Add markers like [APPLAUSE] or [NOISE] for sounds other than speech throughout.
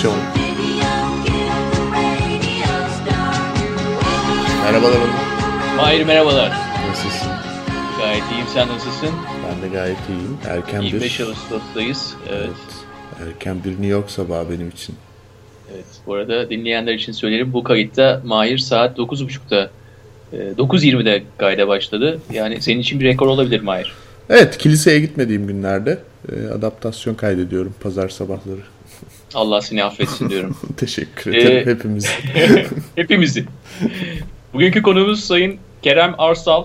Adaptasyon Merhabalar Onur. Mahir merhabalar. Nasılsın? Gayet iyiyim. Sen nasılsın? Ben de gayet iyiyim. Erken 25 bir... Ağustos'tayız. Evet. Evet. Erken bir New York sabahı benim için. evet. Bu arada dinleyenler için söyleyelim. Bu kayıtta Mahir saat 9.30'da e, 9.20'de kayda başladı. Yani senin için bir rekor olabilir Mahir. Evet, kiliseye gitmediğim günlerde e, adaptasyon kaydediyorum pazar sabahları. Allah seni affetsin diyorum. [LAUGHS] Teşekkür ederim Ee, hepimiz. [LAUGHS] Hepimizi. Bugünkü konuğumuz Sayın Kerem Arsal.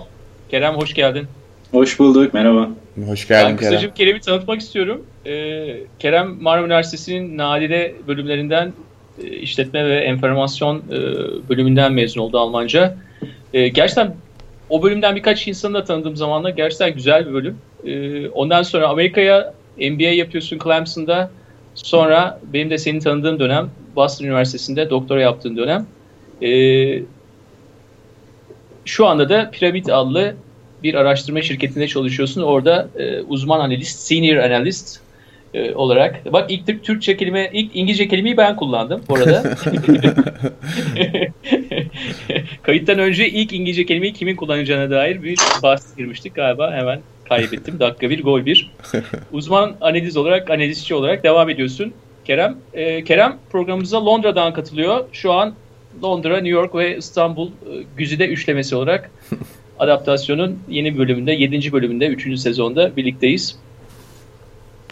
Kerem hoş geldin. Hoş bulduk, merhaba. Hoş Ben geldin kısaca Kerem. Kerem'i tanıtmak istiyorum. Ee, Kerem Marmara Üniversitesi'nin nadide bölümlerinden e, işletme ve enformasyon e, bölümünden mezun oldu Almanca. E, gerçekten o bölümden birkaç insanı da tanıdığım zamanla gerçekten güzel bir bölüm. E, ondan sonra Amerika'ya MBA yapıyorsun Clemson'da. Sonra benim de senin tanıdığım dönem Boston Üniversitesi'nde doktora yaptığın dönem. E, şu anda da Piramit adlı bir araştırma şirketinde çalışıyorsun. Orada e, uzman analist, senior analist e, olarak. Bak ilk Türk- Türkçe kelime, ilk İngilizce kelimeyi ben kullandım bu arada. [LAUGHS] [LAUGHS] Kayıttan önce ilk İngilizce kelimeyi kimin kullanacağına dair bir bahs girmiştik galiba. Hemen kaybettim. Dakika bir, gol bir. Uzman analiz olarak, analistçi olarak devam ediyorsun. Kerem, e, Kerem programımıza Londra'dan katılıyor. Şu an Londra, New York ve İstanbul e, güzide üçlemesi olarak [LAUGHS] adaptasyonun yeni bölümünde, 7. bölümünde, 3. sezonda birlikteyiz.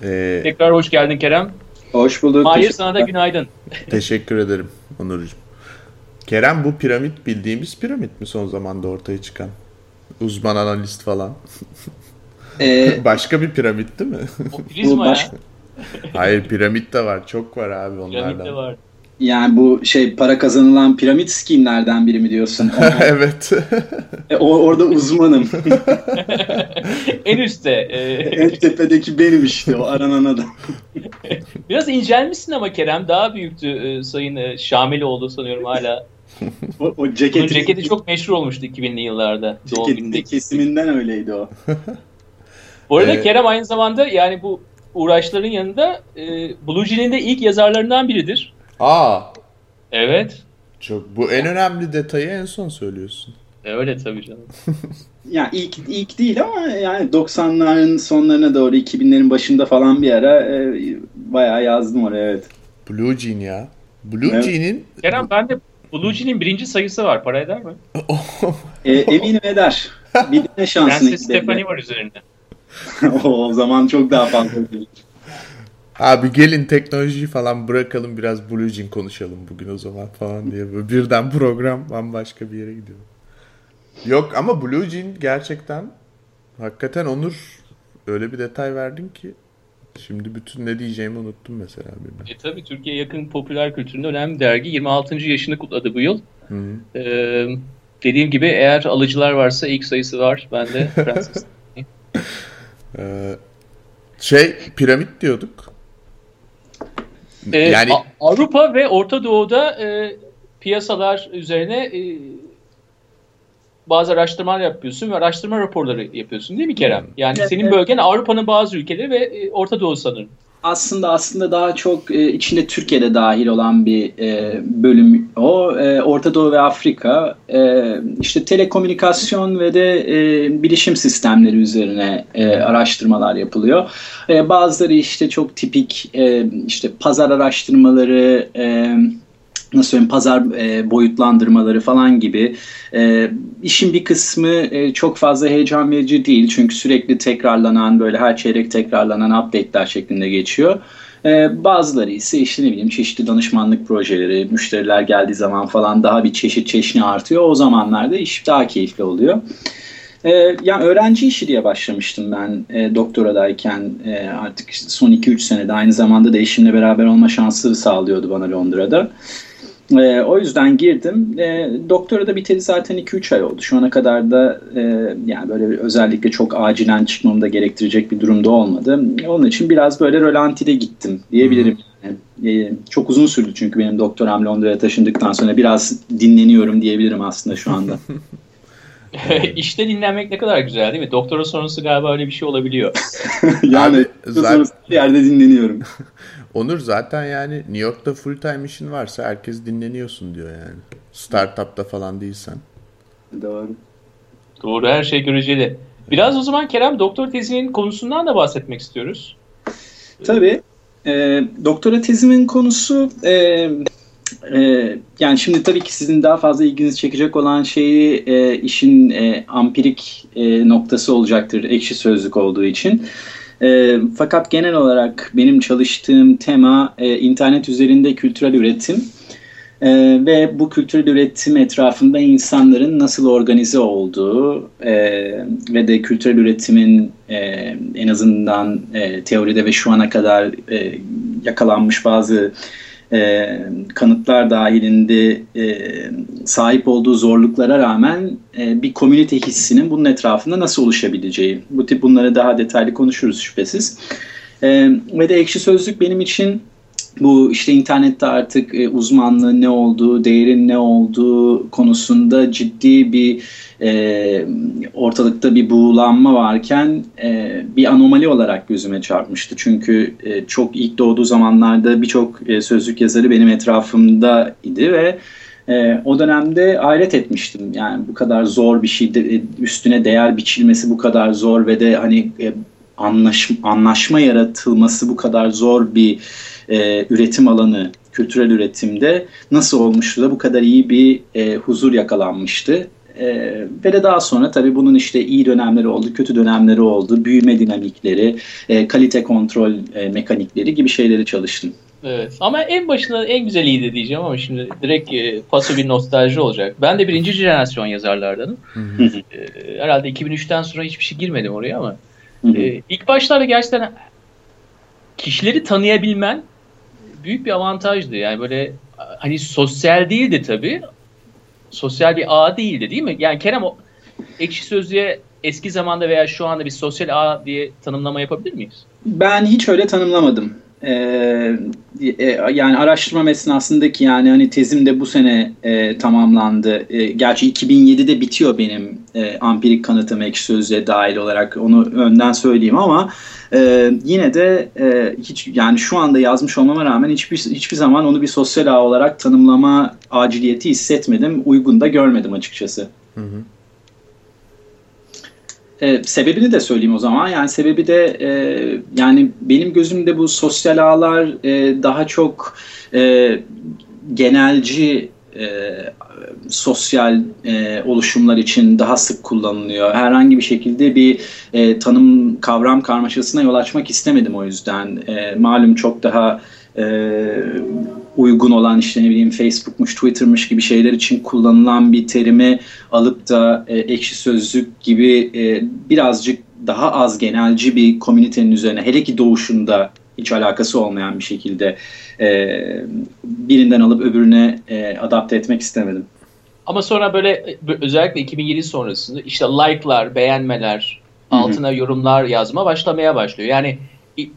Ee, Tekrar hoş geldin Kerem. Hoş bulduk. Mahir sana da günaydın. [LAUGHS] teşekkür ederim Onurcuğum. Kerem bu piramit bildiğimiz piramit mi son zamanda ortaya çıkan? Uzman analist falan. [LAUGHS] Ee, [LAUGHS] Başka bir piramit değil mi? O [LAUGHS] prizma ya. Hayır piramit de var. Çok var abi onlardan. Piramit de var. yani bu şey para kazanılan piramit skimlerden biri mi diyorsun? [LAUGHS] evet. E, o, orada uzmanım. en üstte. e, en tepedeki benim işte o aranan adam. biraz incelmişsin ama Kerem. Daha büyüktü e, Sayın e, Şamiloğlu sanıyorum hala. O, o Bunun ceketi, ceketi çok meşhur olmuştu 2000'li yıllarda. Doğum ceketin de günündeki. kesiminden öyleydi o. Bu arada Ee, Kerem aynı zamanda yani bu uğraşların yanında e, Blue Jean'in de ilk yazarlarından biridir. Aa, Evet. çok bu en önemli detayı en son söylüyorsun. Öyle tabii canım. [LAUGHS] Yani ilk ilk değil ama yani 90'ların sonlarına doğru 2000'lerin başında falan bir ara e, bayağı yazdım oraya evet. Blue Jean ya. Blue Evet. Jean'in Kerem bende Blue Jean'in birinci sayısı var. Para eder mi? E, eminim eder. Bir [LAUGHS] dene şansını. Prenses Stephanie var üzerinde. O, zaman çok daha fazla. gelir. Abi gelin teknolojiyi falan bırakalım biraz Blue Jean konuşalım bugün o zaman falan diye. Böyle birden program bambaşka bir yere gidiyor. Yok ama Blue Jean gerçekten hakikaten Onur öyle bir detay verdin ki şimdi bütün ne diyeceğimi unuttum mesela birden. E tabii Türkiye yakın popüler kültüründe önemli dergi. 26. yaşını kutladı bu yıl. Hı. Ee, dediğim gibi eğer alıcılar varsa ilk sayısı var. Ben de Prenses. [LAUGHS] Ee, şey piramit diyorduk. Ee, Yani- Avrupa ve Orta Doğu'da e, piyasalar üzerine e, bazı araştırmalar yapıyorsun ve araştırma raporları yapıyorsun değil mi Kerem? Yani Evet, senin evet. bölgen Avrupa'nın bazı ülkeleri ve e, Orta Doğu sanırım. Aslında aslında daha çok e, içinde Türkiye'de dahil olan bir e, bölüm o. E, Orta Doğu ve Afrika e, işte telekomünikasyon ve de e, bilişim sistemleri üzerine e, araştırmalar yapılıyor. E, bazıları işte çok tipik e, işte pazar araştırmaları, e, nasıl söyleyeyim pazar e, boyutlandırmaları falan gibi. E, işin bir kısmı e, çok fazla heyecan verici değil çünkü sürekli tekrarlanan böyle her çeyrek tekrarlanan update'ler şeklinde geçiyor. E, bazıları ise işte ne bileyim çeşitli danışmanlık projeleri, müşteriler geldiği zaman falan daha bir çeşit çeşni artıyor. O zamanlarda iş daha keyifli oluyor. E, yani öğrenci işi diye başlamıştım ben e, doktoradayken e, artık işte son 2-3 senede aynı zamanda da eşimle beraber olma şansı sağlıyordu bana Londra'da. E, o yüzden girdim. E, doktora da biteli zaten 2-3 ay oldu. Şu ana kadar da e, yani böyle bir, özellikle çok acilen çıkmamı da gerektirecek bir durumda olmadı. Onun için biraz böyle rölantide gittim diyebilirim. Yani, e, çok uzun sürdü çünkü benim doktoram Londra'ya taşındıktan sonra biraz dinleniyorum diyebilirim aslında şu anda. [LAUGHS] [LAUGHS] işte dinlenmek ne kadar güzel değil mi? Doktora sonrası galiba öyle bir şey olabiliyor. [LAUGHS] yani zaten... bir yerde dinleniyorum. [LAUGHS] Onur zaten yani New York'ta full time işin varsa herkes dinleniyorsun diyor yani. Startup'ta falan değilsen. Doğru. Doğru her şey göreceli. Biraz o zaman Kerem doktor tezinin konusundan da bahsetmek istiyoruz. Tabii. E, doktora tezimin konusu e, e, yani şimdi tabii ki sizin daha fazla ilginizi çekecek olan şeyi e, işin e, ampirik e, noktası olacaktır ekşi sözlük olduğu için. E, fakat genel olarak benim çalıştığım tema e, internet üzerinde kültürel üretim e, ve bu kültürel üretim etrafında insanların nasıl organize olduğu e, ve de kültürel üretimin e, en azından e, teoride ve şu ana kadar e, yakalanmış bazı e, kanıtlar dahilinde e, sahip olduğu zorluklara rağmen e, bir komünite hissinin bunun etrafında nasıl oluşabileceği. Bu tip bunları daha detaylı konuşuruz şüphesiz. E, ve de ekşi sözlük benim için bu işte internette artık e, uzmanlığın ne olduğu, değerin ne olduğu konusunda ciddi bir e, ortalıkta bir buğulanma varken e, bir anomali olarak gözüme çarpmıştı. Çünkü e, çok ilk doğduğu zamanlarda birçok e, sözlük yazarı benim etrafımda idi ve e, o dönemde hayret etmiştim. Yani bu kadar zor bir şey, de, üstüne değer biçilmesi bu kadar zor ve de hani e, anlaş, anlaşma yaratılması bu kadar zor bir e, üretim alanı, kültürel üretimde nasıl olmuştu da bu kadar iyi bir e, huzur yakalanmıştı. E, ve de daha sonra tabii bunun işte iyi dönemleri oldu, kötü dönemleri oldu, büyüme dinamikleri, e, kalite kontrol e, mekanikleri gibi şeyleri çalıştım. Evet ama en başında en güzeliydi diyeceğim ama şimdi direkt e, paso bir nostalji olacak. Ben de birinci jenerasyon yazarlardanım. e, herhalde 2003'ten sonra hiçbir şey girmedim oraya ama e, ilk başlarda gerçekten kişileri tanıyabilmen büyük bir avantajdı. Yani böyle hani sosyal değildi tabii. Sosyal bir ağ değildi değil mi? Yani Kerem o ekşi sözlüğe eski zamanda veya şu anda bir sosyal ağ diye tanımlama yapabilir miyiz? Ben hiç öyle tanımlamadım. Ee, e, yani araştırma esnasındaki yani hani tezim de bu sene e, tamamlandı. E, gerçi 2007'de bitiyor benim e, ampirik kanıtım ekşi sözlüğe dahil olarak onu önden söyleyeyim ama e, yine de e, hiç yani şu anda yazmış olmama rağmen hiçbir hiçbir zaman onu bir sosyal ağ olarak tanımlama aciliyeti hissetmedim. Uygun da görmedim açıkçası. Hı hı. E, sebebini de söyleyeyim o zaman. Yani sebebi de e, yani benim gözümde bu sosyal ağlar e, daha çok e, genelci e, sosyal e, oluşumlar için daha sık kullanılıyor. Herhangi bir şekilde bir e, tanım kavram karmaşasına yol açmak istemedim o yüzden. E, malum çok daha e, uygun olan işte ne bileyim Facebook'muş, Twitter'mış gibi şeyler için kullanılan bir terimi alıp da e, ekşi sözlük gibi e, birazcık daha az genelci bir komünitenin üzerine hele ki doğuşunda hiç alakası olmayan bir şekilde e, birinden alıp öbürüne e, adapte etmek istemedim. Ama sonra böyle özellikle 2007 sonrasında işte like'lar, beğenmeler, altına Hı-hı. yorumlar yazma başlamaya başlıyor. Yani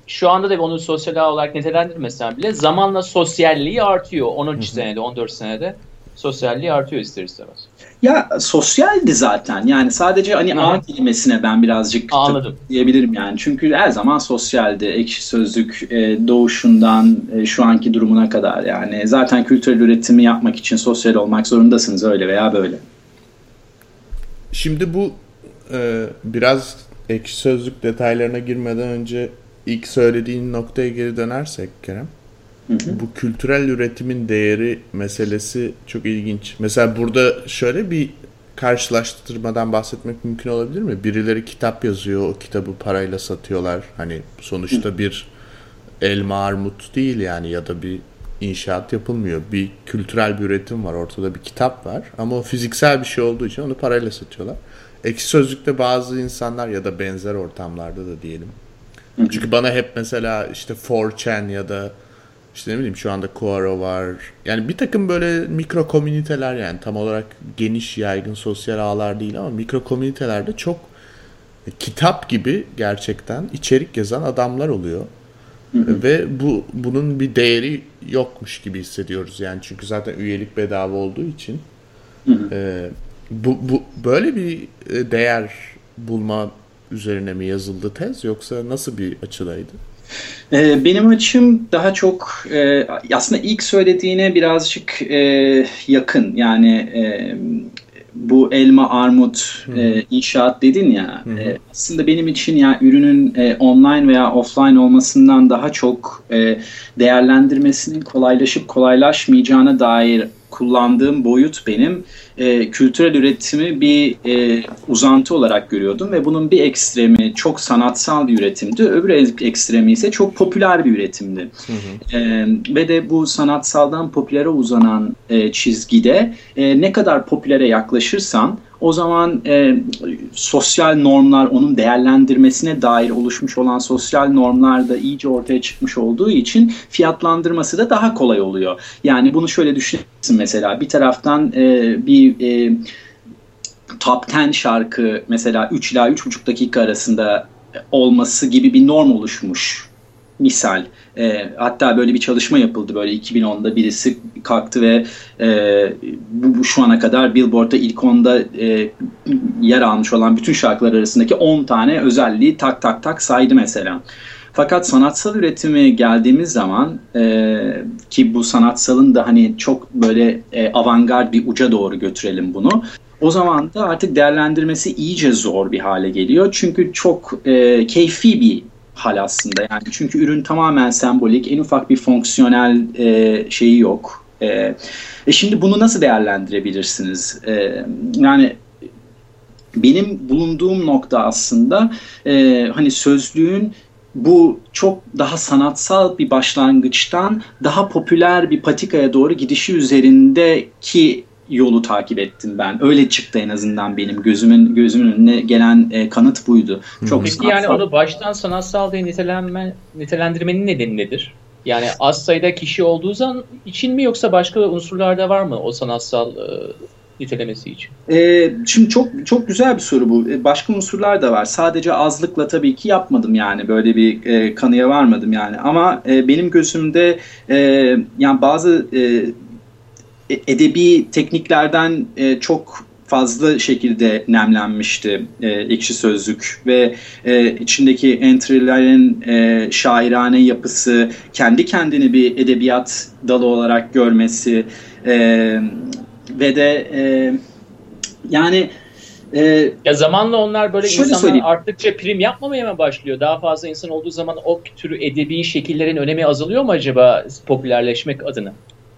şu anda da onu sosyal ağ olarak nitelendirmesen bile zamanla sosyalliği artıyor. 13 Hı-hı. senede, 14 senede sosyalliği artıyor ister istemez. Ya sosyaldi zaten. Yani sadece hani Hı-hı. ağ kelimesine ben birazcık Anladım. diyebilirim yani. Çünkü her zaman sosyaldi. Ekşi sözlük e, doğuşundan e, şu anki durumuna kadar yani. Zaten kültürel üretimi yapmak için sosyal olmak zorundasınız öyle veya böyle. Şimdi bu e, biraz ekşi sözlük detaylarına girmeden önce ilk söylediğin noktaya geri dönersek Kerem. Hı hı. Bu kültürel üretimin değeri meselesi çok ilginç. Mesela burada şöyle bir karşılaştırmadan bahsetmek mümkün olabilir mi? Birileri kitap yazıyor, o kitabı parayla satıyorlar. Hani sonuçta bir elma armut değil yani ya da bir inşaat yapılmıyor. Bir kültürel bir üretim var, ortada bir kitap var ama o fiziksel bir şey olduğu için onu parayla satıyorlar. Ekşi Sözlük'te bazı insanlar ya da benzer ortamlarda da diyelim. Çünkü bana hep mesela işte 4chan ya da işte ne bileyim şu anda Quora var. Yani bir takım böyle mikro komüniteler yani tam olarak geniş yaygın sosyal ağlar değil ama mikro komünitelerde çok kitap gibi gerçekten içerik yazan adamlar oluyor. Hı hı. Ve bu bunun bir değeri yokmuş gibi hissediyoruz yani çünkü zaten üyelik bedava olduğu için. Hı hı. E, Bu, bu böyle bir değer bulma üzerine mi yazıldı tez yoksa nasıl bir açıdaydı? Ee, benim açım daha çok e, aslında ilk söylediğine birazcık e, yakın. Yani e, bu elma armut e, inşaat dedin ya e, aslında benim için ya ürünün e, online veya offline olmasından daha çok e, değerlendirmesinin kolaylaşıp kolaylaşmayacağına dair kullandığım boyut benim e, kültürel üretimi bir e, uzantı olarak görüyordum ve bunun bir ekstremi çok sanatsal bir üretimdi, öbür ekstremi ise çok popüler bir üretimdi. Hı hı. E, ve de bu sanatsaldan popülere uzanan e, çizgide e, ne kadar popülere yaklaşırsan o zaman e, sosyal normlar onun değerlendirmesine dair oluşmuş olan sosyal normlar da iyice ortaya çıkmış olduğu için fiyatlandırması da daha kolay oluyor. Yani bunu şöyle düşünürsün mesela bir taraftan e, bir e, top 10 şarkı mesela 3 ila 3,5 dakika arasında olması gibi bir norm oluşmuş misal. E, hatta böyle bir çalışma yapıldı böyle 2010'da birisi kalktı ve e, bu, bu şu ana kadar Billboard'da ilk onda e, yer almış olan bütün şarkılar arasındaki 10 tane özelliği tak tak tak saydı mesela. Fakat sanatsal üretimi geldiğimiz zaman e, ki bu sanatsalın da hani çok böyle e, avantgard bir uca doğru götürelim bunu. O zaman da artık değerlendirmesi iyice zor bir hale geliyor. Çünkü çok e, keyfi bir hal aslında. Yani çünkü ürün tamamen sembolik, en ufak bir fonksiyonel e, şeyi yok. E, e şimdi bunu nasıl değerlendirebilirsiniz? E, yani benim bulunduğum nokta aslında e, hani sözlüğün bu çok daha sanatsal bir başlangıçtan daha popüler bir patikaya doğru gidişi üzerindeki yolu takip ettim ben. Öyle çıktı en azından benim gözümün gözümün önüne gelen e, kanıt buydu. Çok Peki sanatsal... yani onu baştan sanatsal diye nitelenme, nitelendirmenin nedeni nedir? Yani az sayıda kişi olduğu zaman için mi yoksa başka unsurlar da var mı o sanatsal e, nitelemesi için? E, şimdi çok çok güzel bir soru bu. E, başka unsurlar da var. Sadece azlıkla tabii ki yapmadım yani böyle bir e, kanıya varmadım yani. Ama e, benim gözümde e, yani bazı e, e, edebi tekniklerden e, çok fazla şekilde nemlenmişti e, ekşi sözlük ve e, içindeki entry'lerin e, şairane yapısı, kendi kendini bir edebiyat dalı olarak görmesi e, ve de e, yani ee, ya zamanla onlar böyle insanlar söyleyeyim. arttıkça prim yapmamaya mı başlıyor? Daha fazla insan olduğu zaman o tür edebi şekillerin önemi azalıyor mu acaba popülerleşmek adına?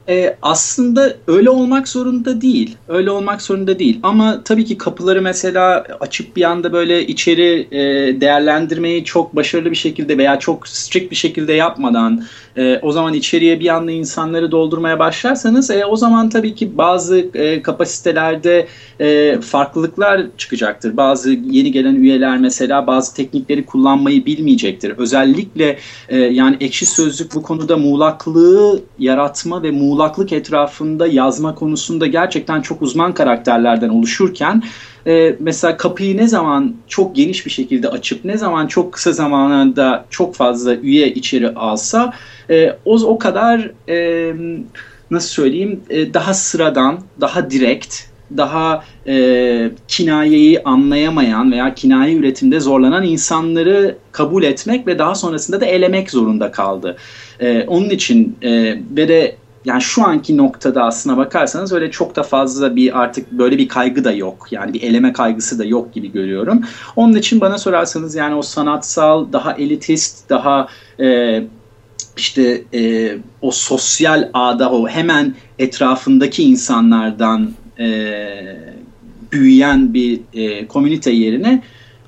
E, aslında öyle olmak zorunda değil. Öyle olmak zorunda değil. Ama tabii ki kapıları mesela açıp bir anda böyle içeri e, değerlendirmeyi çok başarılı bir şekilde veya çok strict bir şekilde yapmadan e, o zaman içeriye bir anda insanları doldurmaya başlarsanız e, o zaman tabii ki bazı e, kapasitelerde e, farklılıklar çıkacaktır. Bazı yeni gelen üyeler mesela bazı teknikleri kullanmayı bilmeyecektir. Özellikle e, yani ekşi sözlük bu konuda muğlaklığı yaratma ve muğlaklık etrafında yazma konusunda gerçekten çok uzman karakterlerden oluşurken e, mesela kapıyı ne zaman çok geniş bir şekilde açıp ne zaman çok kısa zamanda çok fazla üye içeri alsa e, o, o kadar e, nasıl söyleyeyim e, daha sıradan, daha direkt, daha e, kinayeyi anlayamayan veya kinaye üretimde zorlanan insanları kabul etmek ve daha sonrasında da elemek zorunda kaldı. E, onun için e, ve de yani şu anki noktada aslına bakarsanız öyle çok da fazla bir artık böyle bir kaygı da yok. Yani bir eleme kaygısı da yok gibi görüyorum. Onun için bana sorarsanız yani o sanatsal, daha elitist, daha e, işte e, o sosyal ağda o hemen etrafındaki insanlardan e, büyüyen bir e, komünite yerine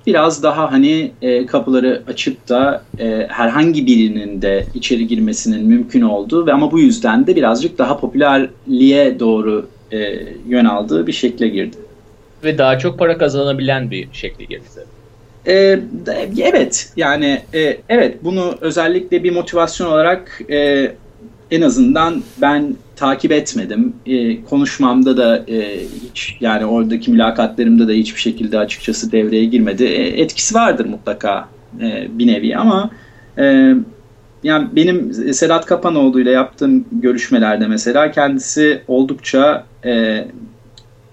biraz daha hani e, kapıları açıp da e, herhangi birinin de içeri girmesinin mümkün olduğu ve ama bu yüzden de birazcık daha popülerliğe doğru e, yön aldığı bir şekle girdi. Ve daha çok para kazanabilen bir şekle girdi e, evet yani e, evet bunu özellikle bir motivasyon olarak e, en azından ben takip etmedim. E, konuşmamda da e, hiç yani oradaki mülakatlarımda da hiçbir şekilde açıkçası devreye girmedi. E, etkisi vardır mutlaka e, bir nevi ama e, yani benim Sedat Kapanoğlu ile yaptığım görüşmelerde mesela kendisi oldukça e,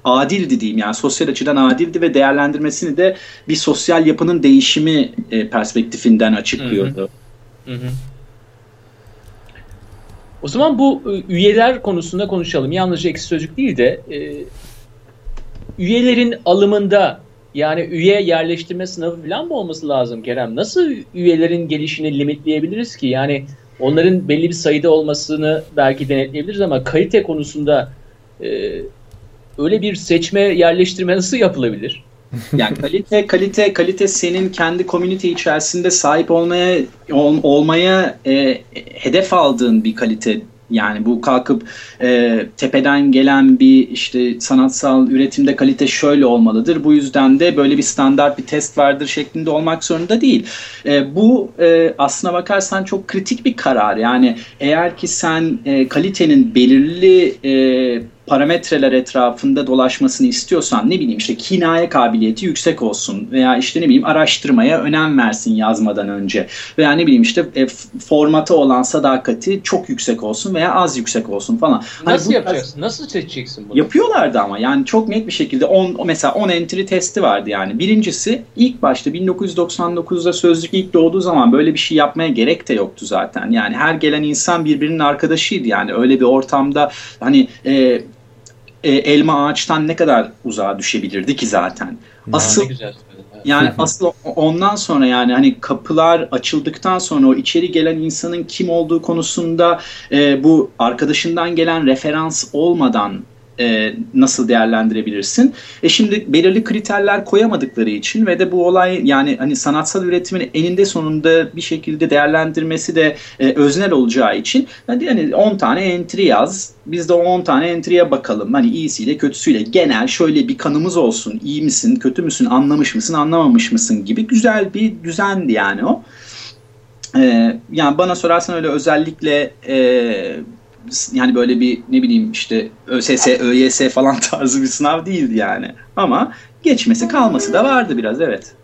adildi diyeyim yani sosyal açıdan adildi ve değerlendirmesini de bir sosyal yapının değişimi e, perspektifinden açıklıyordu. Hı hı. O zaman bu e, üyeler konusunda konuşalım. Yalnızca eksi sözcük değil de e, üyelerin alımında yani üye yerleştirme sınavı falan mı olması lazım Kerem? Nasıl üyelerin gelişini limitleyebiliriz ki? Yani onların belli bir sayıda olmasını belki denetleyebiliriz ama kalite konusunda e, öyle bir seçme yerleştirme nasıl yapılabilir? Yani kalite kalite kalite senin kendi komünite içerisinde sahip olmaya ol, olmaya e, hedef aldığın bir kalite yani bu kalkıp e, tepeden gelen bir işte sanatsal üretimde kalite şöyle olmalıdır. Bu yüzden de böyle bir standart bir test vardır şeklinde olmak zorunda değil. E, bu e, aslına bakarsan çok kritik bir karar. Yani eğer ki sen e, kalitenin belirli e, parametreler etrafında dolaşmasını istiyorsan ne bileyim işte kinaya kabiliyeti yüksek olsun veya işte ne bileyim araştırmaya önem versin yazmadan önce veya ne bileyim işte e, formatı olan sadakati çok yüksek olsun veya az yüksek olsun falan. Hani Nasıl hani yapacaksın? Nasıl seçeceksin bunu? Yapıyorlardı ama yani çok net bir şekilde 10 mesela 10 entry testi vardı yani. Birincisi ilk başta 1999'da sözlük ilk doğduğu zaman böyle bir şey yapmaya gerek de yoktu zaten. Yani her gelen insan birbirinin arkadaşıydı yani öyle bir ortamda hani e, e, elma ağaçtan ne kadar uzağa düşebilirdi ki zaten. Asıl yani asıl ondan sonra yani hani kapılar açıldıktan sonra o içeri gelen insanın kim olduğu konusunda e, bu arkadaşından gelen referans olmadan e, nasıl değerlendirebilirsin? E şimdi belirli kriterler koyamadıkları için ve de bu olay yani hani sanatsal üretimin eninde sonunda bir şekilde değerlendirmesi de e, öznel olacağı için hani, hani 10 tane entry yaz. Biz de 10 tane entry'ye bakalım. Hani iyisiyle kötüsüyle genel şöyle bir kanımız olsun. İyi misin, kötü müsün, anlamış mısın, anlamamış mısın gibi güzel bir düzendi yani o. Ee, yani bana sorarsan öyle özellikle e, yani böyle bir ne bileyim işte ÖSS, ÖYS falan [LAUGHS] tarzı bir sınav değildi yani. Ama geçmesi kalması da vardı biraz evet.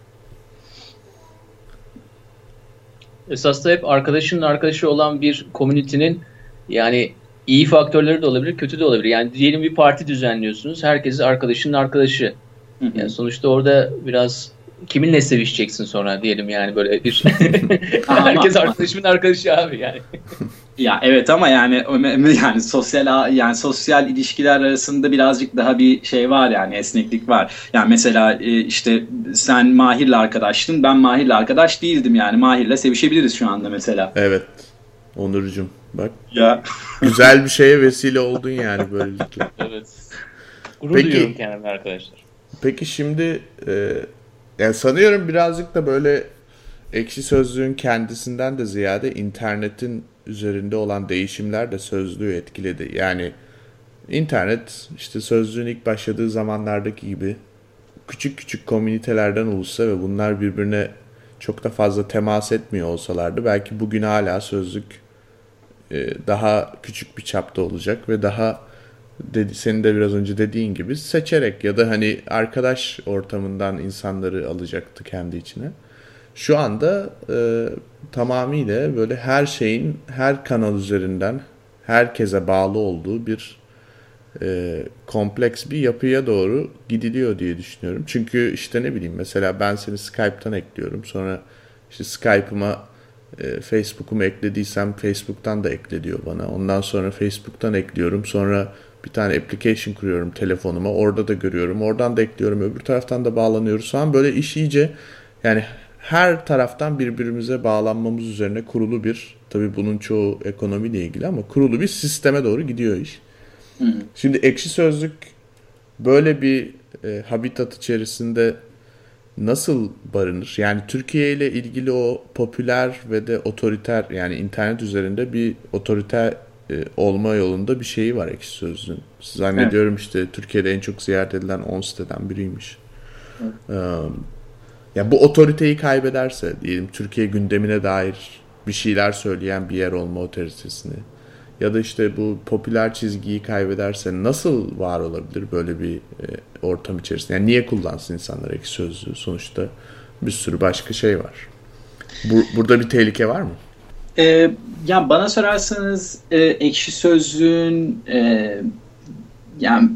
Esas da hep arkadaşının arkadaşı olan bir komünitenin yani iyi faktörleri de olabilir, kötü de olabilir. Yani diyelim bir parti düzenliyorsunuz. Herkes arkadaşının arkadaşı. Yani sonuçta orada biraz kiminle sevişeceksin sonra diyelim yani böyle bir [LAUGHS] [LAUGHS] herkes arkadaşımın arkadaşı abi yani. Ya evet ama yani yani sosyal yani sosyal ilişkiler arasında birazcık daha bir şey var yani esneklik var. Yani mesela e, işte sen Mahir'le arkadaştın, ben Mahir'le arkadaş değildim yani. Mahir'le sevişebiliriz şu anda mesela. Evet. Onurcuğum bak. Ya. Güzel bir şeye vesile oldun yani böylelikle. [LAUGHS] evet. Gurur peki, duyuyorum kendime arkadaşlar. Peki şimdi e, yani sanıyorum birazcık da böyle ekşi sözlüğün kendisinden de ziyade internetin üzerinde olan değişimler de sözlüğü etkiledi. Yani internet işte sözlüğün ilk başladığı zamanlardaki gibi küçük küçük komünitelerden oluşsa ve bunlar birbirine çok da fazla temas etmiyor olsalardı belki bugün hala sözlük e, daha küçük bir çapta olacak ve daha dedi, senin de biraz önce dediğin gibi seçerek ya da hani arkadaş ortamından insanları alacaktı kendi içine. Şu anda e, tamamıyla böyle her şeyin her kanal üzerinden herkese bağlı olduğu bir e, kompleks bir yapıya doğru gidiliyor diye düşünüyorum. Çünkü işte ne bileyim mesela ben seni Skype'tan ekliyorum. Sonra işte Skype'ıma e, Facebook'umu eklediysem Facebook'tan da ekle diyor bana. Ondan sonra Facebook'tan ekliyorum. Sonra bir tane application kuruyorum telefonuma. Orada da görüyorum. Oradan da ekliyorum. Öbür taraftan da bağlanıyoruz falan. Böyle iş iyice yani her taraftan birbirimize bağlanmamız üzerine kurulu bir tabi bunun çoğu ekonomiyle ilgili ama kurulu bir sisteme doğru gidiyor iş. Hı. Şimdi ekşi sözlük böyle bir e, habitat içerisinde nasıl barınır? Yani Türkiye ile ilgili o popüler ve de otoriter yani internet üzerinde bir otoriter e, olma yolunda bir şeyi var ekşi sözlüğün. Zannediyorum evet. işte Türkiye'de en çok ziyaret edilen 10 siteden biriymiş. Evet. Um, ya bu otoriteyi kaybederse diyelim Türkiye gündemine dair bir şeyler söyleyen bir yer olma otoritesini ya da işte bu popüler çizgiyi kaybederse nasıl var olabilir böyle bir e, ortam içerisinde? Yani niye kullansın insanlar ekşi sözlüğü? Sonuçta bir sürü başka şey var. Bu, burada bir tehlike var mı? Ee, ya bana sorarsanız e, ekşi sözlüğün e, yani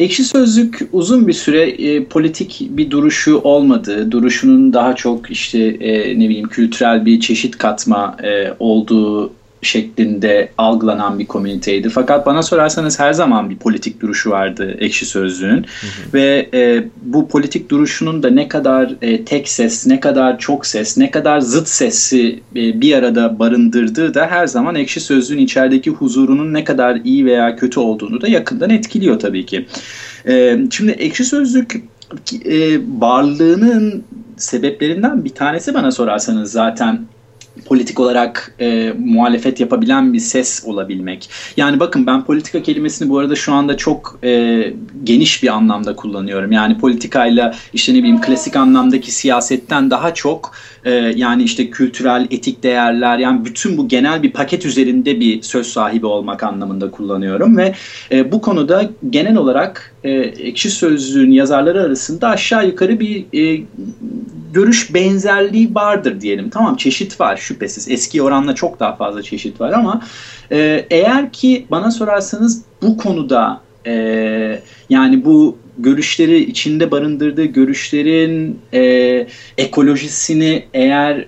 Ekşi Sözlük uzun bir süre e, politik bir duruşu olmadı. Duruşunun daha çok işte e, ne bileyim kültürel bir çeşit katma e, olduğu şeklinde algılanan bir komüniteydi. Fakat bana sorarsanız her zaman bir politik duruşu vardı Ekşi Sözlüğün. Ve e, bu politik duruşunun da ne kadar e, tek ses, ne kadar çok ses, ne kadar zıt sesi e, bir arada barındırdığı da her zaman Ekşi Sözlüğün içerideki huzurunun ne kadar iyi veya kötü olduğunu da yakından etkiliyor tabii ki. E, şimdi Ekşi Sözlük e, varlığının sebeplerinden bir tanesi bana sorarsanız zaten politik olarak e, muhalefet yapabilen bir ses olabilmek. Yani bakın ben politika kelimesini bu arada şu anda çok e, geniş bir anlamda kullanıyorum. Yani politikayla işte ne bileyim klasik anlamdaki siyasetten daha çok e, yani işte kültürel, etik değerler yani bütün bu genel bir paket üzerinde bir söz sahibi olmak anlamında kullanıyorum ve e, bu konuda genel olarak e, Ekşi Sözlüğün yazarları arasında aşağı yukarı bir e, görüş benzerliği vardır diyelim. Tamam çeşit var şüphesiz. Eski oranla çok daha fazla çeşit var ama e, eğer ki bana sorarsanız bu konuda e, yani bu görüşleri içinde barındırdığı görüşlerin e, ekolojisini eğer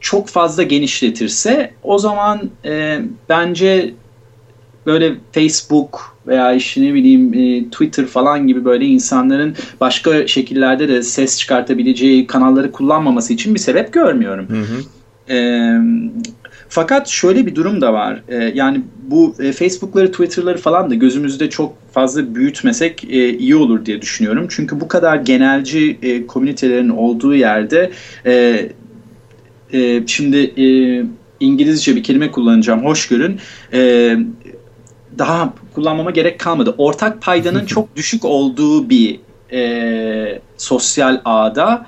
çok fazla genişletirse o zaman e, bence böyle Facebook veya işte ne bileyim e, Twitter falan gibi böyle insanların başka şekillerde de ses çıkartabileceği kanalları kullanmaması için bir sebep görmüyorum. Hı hı. E, fakat şöyle bir durum da var. E, yani bu e, Facebook'ları, Twitter'ları falan da gözümüzde çok fazla büyütmesek e, iyi olur diye düşünüyorum. Çünkü bu kadar genelci e, komünitelerin olduğu yerde e, e, şimdi e, İngilizce bir kelime kullanacağım. Hoşgörün. E, daha kullanmama gerek kalmadı. Ortak paydanın çok düşük olduğu bir e, sosyal ağda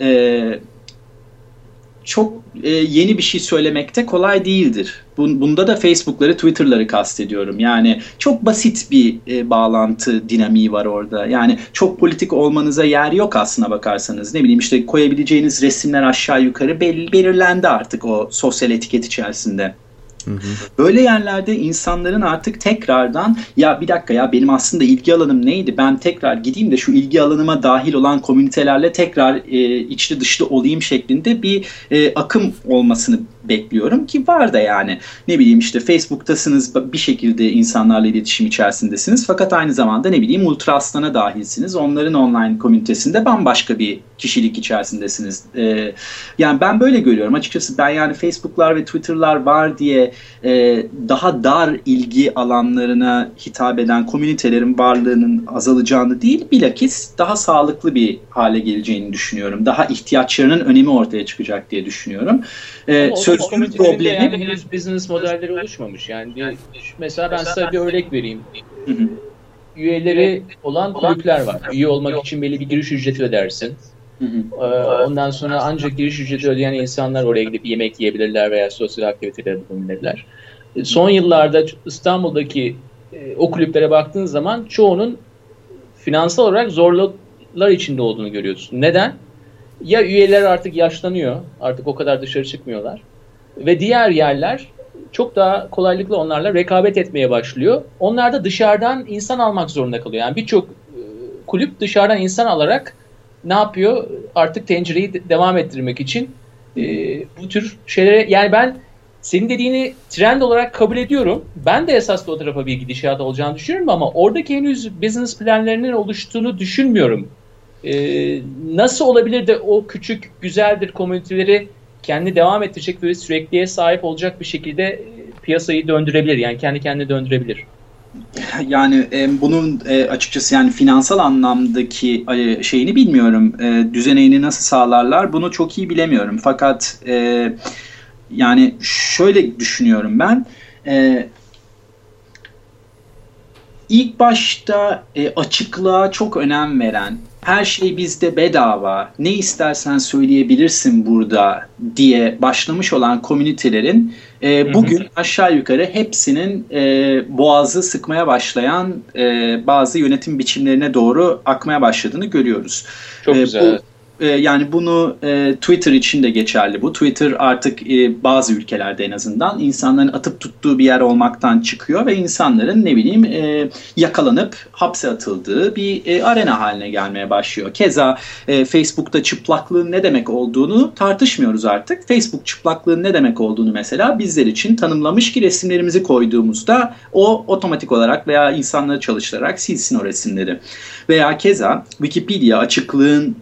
e, çok e, yeni bir şey söylemekte kolay değildir. Bunda da Facebook'ları, Twitter'ları kastediyorum. Yani çok basit bir e, bağlantı dinamiği var orada. Yani çok politik olmanıza yer yok aslına bakarsanız. Ne bileyim işte koyabileceğiniz resimler aşağı yukarı belirlendi artık o sosyal etiket içerisinde. Böyle yerlerde insanların artık tekrardan ya bir dakika ya benim aslında ilgi alanım neydi? Ben tekrar gideyim de şu ilgi alanıma dahil olan komünitelerle tekrar e, içli dışlı olayım şeklinde bir e, akım olmasını bekliyorum ki var da yani. Ne bileyim işte Facebook'tasınız bir şekilde insanlarla iletişim içerisindesiniz fakat aynı zamanda ne bileyim Ultra Aslan'a dahilsiniz. Onların online komünitesinde bambaşka bir kişilik içerisindesiniz. Ee, yani ben böyle görüyorum. Açıkçası ben yani Facebook'lar ve Twitter'lar var diye e, daha dar ilgi alanlarına hitap eden komünitelerin varlığının azalacağını değil bilakis daha sağlıklı bir hale geleceğini düşünüyorum. Daha ihtiyaçlarının önemi ortaya çıkacak diye düşünüyorum. Ee, sözlük problemi... Yani henüz business modelleri oluşmamış. Yani mesela ben size bir örnek vereyim. Hı hı. Üyeleri olan kulüpler var. Üye olmak için belli bir giriş ücreti ödersin. Hı hı. Ee, ondan sonra ancak giriş ücreti ödeyen insanlar oraya gidip yemek yiyebilirler veya sosyal aktivitelerde bulunabilirler. Son yıllarda İstanbul'daki e, o kulüplere baktığın zaman çoğunun finansal olarak zorluklar içinde olduğunu görüyorsun. Neden? Ya üyeler artık yaşlanıyor, artık o kadar dışarı çıkmıyorlar ve diğer yerler çok daha kolaylıkla onlarla rekabet etmeye başlıyor. Onlar da dışarıdan insan almak zorunda kalıyor. Yani birçok e, kulüp dışarıdan insan alarak ne yapıyor? Artık tencereyi devam ettirmek için e, bu tür şeylere yani ben senin dediğini trend olarak kabul ediyorum. Ben de esas o tarafa bir gidişat olacağını düşünüyorum ama oradaki henüz business planlarının oluştuğunu düşünmüyorum. Ee, nasıl olabilir de o küçük güzeldir komüniteleri kendi devam ettirecek ve sürekliye sahip olacak bir şekilde e, piyasayı döndürebilir. Yani kendi kendine döndürebilir. [LAUGHS] Yani e, bunun e, açıkçası yani finansal anlamdaki e, şeyini bilmiyorum. E, düzeneğini nasıl sağlarlar bunu çok iyi bilemiyorum. Fakat e, yani şöyle düşünüyorum ben. E, ilk başta e, açıklığa çok önem veren her şey bizde bedava, ne istersen söyleyebilirsin burada diye başlamış olan komünitelerin e, bugün aşağı yukarı hepsinin e, boğazı sıkmaya başlayan e, bazı yönetim biçimlerine doğru akmaya başladığını görüyoruz. Çok e, güzel. Bu, e, yani bunu e, Twitter için de geçerli bu. Twitter artık e, bazı ülkelerde en azından insanların atıp tuttuğu bir yer olmaktan çıkıyor ve insanların ne bileyim e, yakalanıp hapse atıldığı bir e, arena haline gelmeye başlıyor. Keza e, Facebook'ta çıplaklığın ne demek olduğunu tartışmıyoruz artık. Facebook çıplaklığın ne demek olduğunu mesela bizler için tanımlamış ki resimlerimizi koyduğumuzda o otomatik olarak veya insanları çalıştırarak silsin o resimleri. Veya keza Wikipedia açıklığın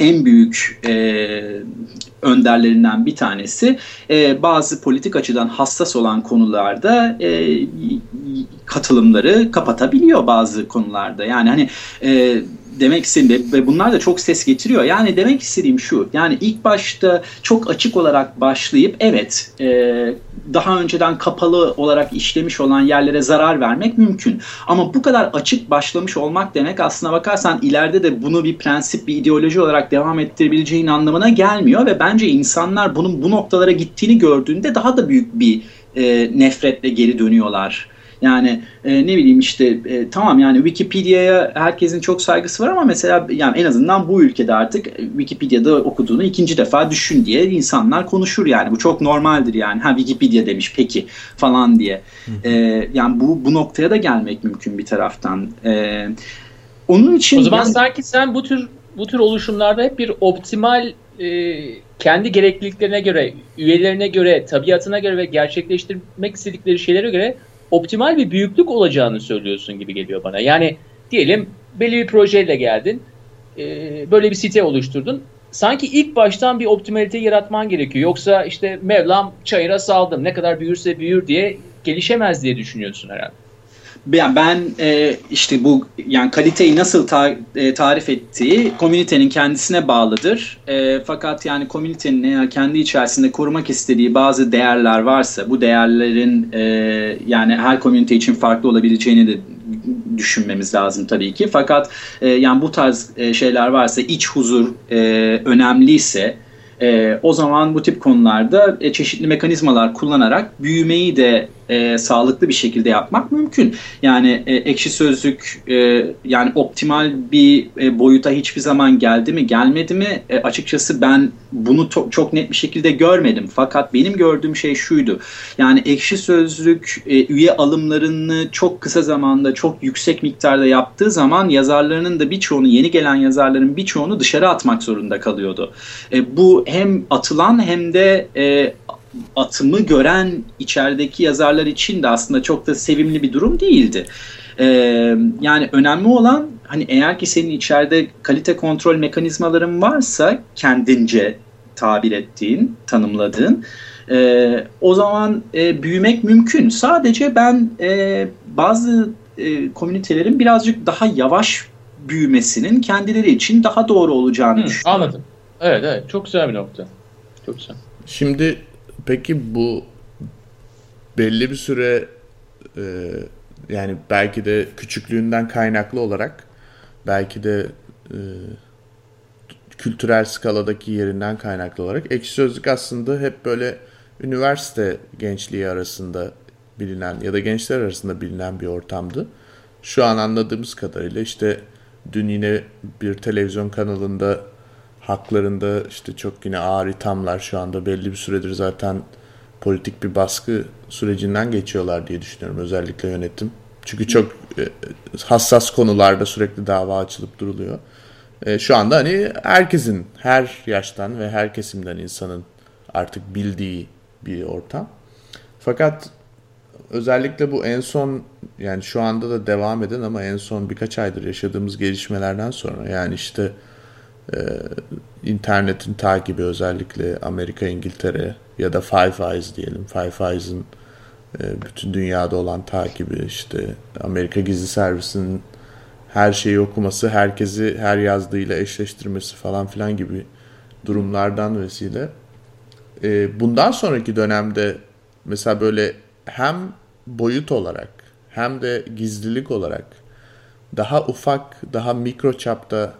en büyük e, önderlerinden bir tanesi e, bazı politik açıdan hassas olan konularda e, katılımları kapatabiliyor bazı konularda. Yani hani e, demek istediğim ve bunlar da çok ses getiriyor. Yani demek istediğim şu. Yani ilk başta çok açık olarak başlayıp evet e, daha önceden kapalı olarak işlemiş olan yerlere zarar vermek mümkün. Ama bu kadar açık başlamış olmak demek aslına bakarsan ileride de bunu bir prensip, bir ideoloji olarak devam ettirebileceğin anlamına gelmiyor ve bence insanlar bunun bu noktalara gittiğini gördüğünde daha da büyük bir e, nefretle geri dönüyorlar yani e, ne bileyim işte e, tamam yani Wikipedia'ya herkesin çok saygısı var ama mesela yani en azından bu ülkede artık Wikipedia'da okuduğunu ikinci defa düşün diye insanlar konuşur yani. Bu çok normaldir yani. Ha Wikipedia demiş peki falan diye. E, yani bu bu noktaya da gelmek mümkün bir taraftan. E, onun için O zaman yani, sanki sen bu tür bu tür oluşumlarda hep bir optimal e, kendi gerekliliklerine göre, üyelerine göre, tabiatına göre ve gerçekleştirmek istedikleri şeylere göre optimal bir büyüklük olacağını söylüyorsun gibi geliyor bana. Yani diyelim belli bir projeyle geldin, e, böyle bir site oluşturdun. Sanki ilk baştan bir optimalite yaratman gerekiyor. Yoksa işte Mevlam çayıra saldım ne kadar büyürse büyür diye gelişemez diye düşünüyorsun herhalde. Yani ben e, işte bu yani kaliteyi nasıl ta, e, tarif ettiği komünitenin kendisine bağlıdır. E, fakat yani komünitenin eğer kendi içerisinde korumak istediği bazı değerler varsa bu değerlerin e, yani her komünite için farklı olabileceğini de düşünmemiz lazım tabii ki. Fakat e, yani bu tarz e, şeyler varsa iç huzur e, önemliyse e, o zaman bu tip konularda e, çeşitli mekanizmalar kullanarak büyümeyi de e, sağlıklı bir şekilde yapmak mümkün. Yani e, ekşi sözlük e, yani optimal bir e, boyuta hiçbir zaman geldi mi gelmedi mi e, açıkçası ben bunu çok net bir şekilde görmedim. Fakat benim gördüğüm şey şuydu. Yani ekşi sözlük e, üye alımlarını çok kısa zamanda çok yüksek miktarda yaptığı zaman yazarlarının da birçoğunu yeni gelen yazarların birçoğunu dışarı atmak zorunda kalıyordu. E, bu hem atılan hem de e, atımı gören içerideki yazarlar için de aslında çok da sevimli bir durum değildi. Ee, yani önemli olan hani eğer ki senin içeride kalite kontrol mekanizmaların varsa kendince tabir ettiğin, tanımladığın e, o zaman e, büyümek mümkün. Sadece ben e, bazı e, komünitelerin birazcık daha yavaş büyümesinin kendileri için daha doğru olacağını Hı, düşünüyorum. Anladım. Evet evet çok güzel bir nokta. Çok güzel. Şimdi Peki bu belli bir süre e, yani belki de küçüklüğünden kaynaklı olarak belki de e, kültürel skaladaki yerinden kaynaklı olarak ekşi sözlük aslında hep böyle üniversite gençliği arasında bilinen ya da gençler arasında bilinen bir ortamdı. Şu an anladığımız kadarıyla işte dün yine bir televizyon kanalında haklarında işte çok yine ağır ithamlar şu anda belli bir süredir zaten politik bir baskı sürecinden geçiyorlar diye düşünüyorum özellikle yönetim. Çünkü çok e, hassas konularda sürekli dava açılıp duruluyor. E, şu anda hani herkesin her yaştan ve her kesimden insanın artık bildiği bir ortam. Fakat özellikle bu en son yani şu anda da devam eden ama en son birkaç aydır yaşadığımız gelişmelerden sonra yani işte e, internetin takibi özellikle Amerika, İngiltere ya da Five Eyes diyelim. Five Eyes'ın e, bütün dünyada olan takibi işte Amerika Gizli Servisi'nin her şeyi okuması, herkesi her yazdığıyla eşleştirmesi falan filan gibi durumlardan vesile. E, bundan sonraki dönemde mesela böyle hem boyut olarak hem de gizlilik olarak daha ufak, daha mikro çapta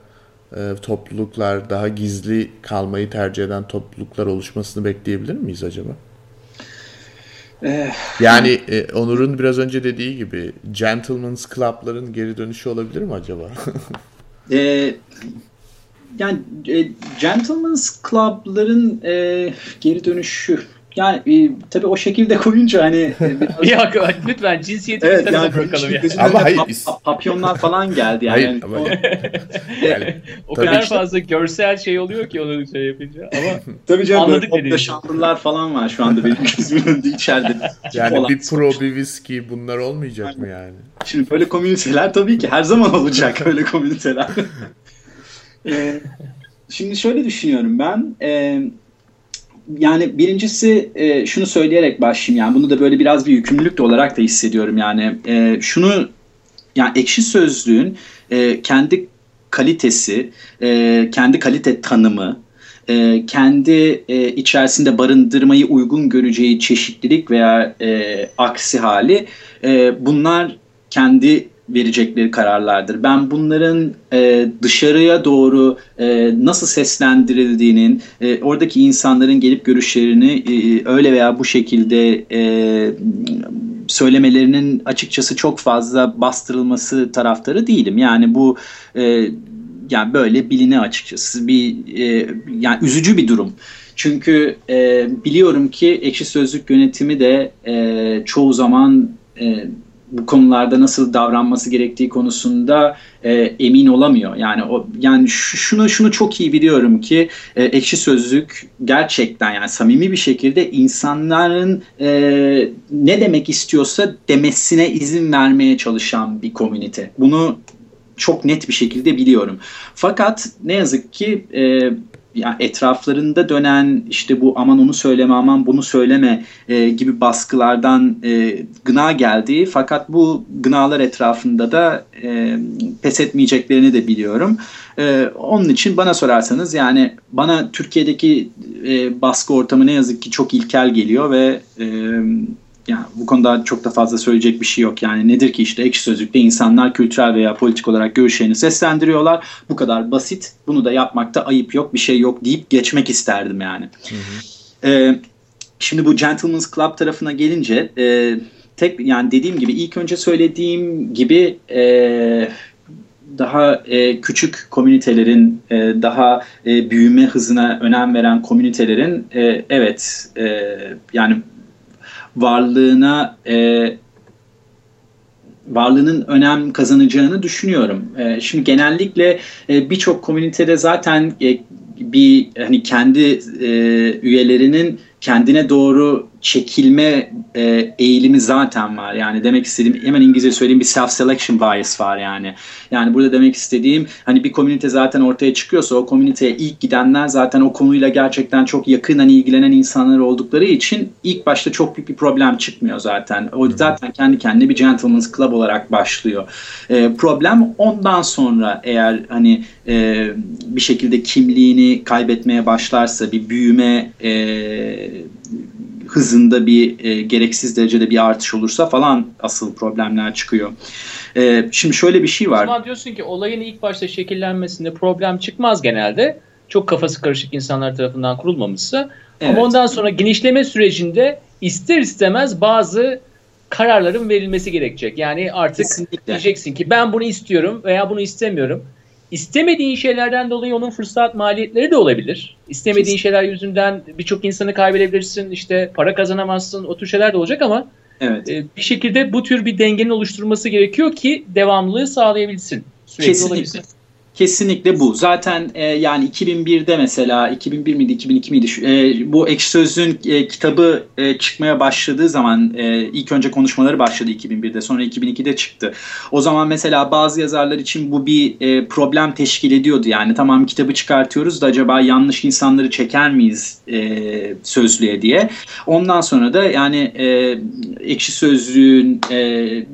e, topluluklar, daha gizli kalmayı tercih eden topluluklar oluşmasını bekleyebilir miyiz acaba? Eh. yani e, Onur'un biraz önce dediği gibi Gentleman's Club'ların geri dönüşü olabilir mi acaba? [LAUGHS] e, yani e, Gentleman's Club'ların e, geri dönüşü yani e, tabii o şekilde koyunca hani e, [LAUGHS] biraz... ya lütfen cinsiyeti evet, bir yani, bırakalım ya. Ama hayır. Pa- papyonlar falan geldi yani. Hayır, ama o, [LAUGHS] yani, o kadar işte. fazla görsel şey oluyor ki onu şey yapınca ama [LAUGHS] tabii canım anladık böyle şanlılar falan var şu anda benim gözümün önünde içeride. Yani olan. bir pro bir viski bunlar olmayacak yani. mı yani? Şimdi böyle komüniteler tabii ki her zaman olacak öyle komüniteler. ee, şimdi şöyle düşünüyorum ben. Eee yani birincisi e, şunu söyleyerek başlayayım. Yani bunu da böyle biraz bir yükümlülük de olarak da hissediyorum yani. E, şunu yani ekşi sözlüğün e, kendi kalitesi, e, kendi kalite tanımı, e, kendi e, içerisinde barındırmayı uygun göreceği çeşitlilik veya e, aksi hali e, bunlar kendi verecekleri kararlardır. Ben bunların e, dışarıya doğru e, nasıl seslendirildiğinin, e, oradaki insanların gelip görüşlerini e, öyle veya bu şekilde e, söylemelerinin açıkçası çok fazla bastırılması taraftarı değilim. Yani bu e, yani böyle biline açıkçası bir e, yani üzücü bir durum. Çünkü e, biliyorum ki ekşi sözlük yönetimi de e, çoğu zaman e, bu konularda nasıl davranması gerektiği konusunda e, emin olamıyor. Yani o yani şunu şunu çok iyi biliyorum ki e, ekşi sözlük gerçekten yani samimi bir şekilde insanların e, ne demek istiyorsa demesine izin vermeye çalışan bir komünite. Bunu çok net bir şekilde biliyorum. Fakat ne yazık ki e, yani etraflarında dönen işte bu aman onu söyleme aman bunu söyleme e, gibi baskılardan e, gına geldiği fakat bu gınalar etrafında da e, pes etmeyeceklerini de biliyorum. E, onun için bana sorarsanız yani bana Türkiye'deki e, baskı ortamı ne yazık ki çok ilkel geliyor ve e, yani bu konuda çok da fazla söyleyecek bir şey yok. Yani nedir ki işte ekşi sözlükte insanlar kültürel veya politik olarak görüşlerini seslendiriyorlar. Bu kadar basit. Bunu da yapmakta ayıp yok, bir şey yok deyip geçmek isterdim yani. Hı hı. Ee, şimdi bu Gentleman's Club tarafına gelince e, tek yani dediğim gibi ilk önce söylediğim gibi e, daha e, küçük komünitelerin, e, daha e, büyüme hızına önem veren komünitelerin e, evet e, yani varlığına e, varlığının önem kazanacağını düşünüyorum. E, şimdi genellikle e, birçok komünitede zaten e, bir hani kendi e, üyelerinin kendine doğru çekilme e, eğilimi zaten var. Yani demek istediğim hemen İngilizce söyleyeyim bir self selection bias var yani. Yani burada demek istediğim hani bir komünite zaten ortaya çıkıyorsa o komüniteye ilk gidenler zaten o konuyla gerçekten çok yakından ilgilenen insanlar oldukları için ilk başta çok büyük bir problem çıkmıyor zaten. O zaten kendi kendine bir gentleman's club olarak başlıyor. E, problem ondan sonra eğer hani e, bir şekilde kimliğini kaybetmeye başlarsa bir büyüme e, hızında bir e, gereksiz derecede bir artış olursa falan asıl problemler çıkıyor. E, şimdi şöyle bir şey var. O zaman diyorsun ki olayın ilk başta şekillenmesinde problem çıkmaz genelde. Çok kafası karışık insanlar tarafından kurulmamışsa. Evet. Ama ondan sonra genişleme sürecinde ister istemez bazı kararların verilmesi gerekecek. Yani artık Kesinlikle. diyeceksin ki ben bunu istiyorum veya bunu istemiyorum İstemediğin şeylerden dolayı onun fırsat maliyetleri de olabilir. İstemediğin şeyler yüzünden birçok insanı kaybedebilirsin, işte para kazanamazsın, o tür şeyler de olacak ama evet. e, bir şekilde bu tür bir dengenin oluşturulması gerekiyor ki devamlılığı sağlayabilsin. Sürekli Kesinlikle. Olabilsin. Kesinlikle bu. Zaten e, yani 2001'de mesela 2001 miydi 2002 miydi e, bu Ekşi Sözlüğün e, kitabı e, çıkmaya başladığı zaman e, ilk önce konuşmaları başladı 2001'de sonra 2002'de çıktı. O zaman mesela bazı yazarlar için bu bir e, problem teşkil ediyordu. Yani tamam kitabı çıkartıyoruz da acaba yanlış insanları çeker miyiz e, sözlüğe diye. Ondan sonra da yani e, Ekşi Sözlüğün e,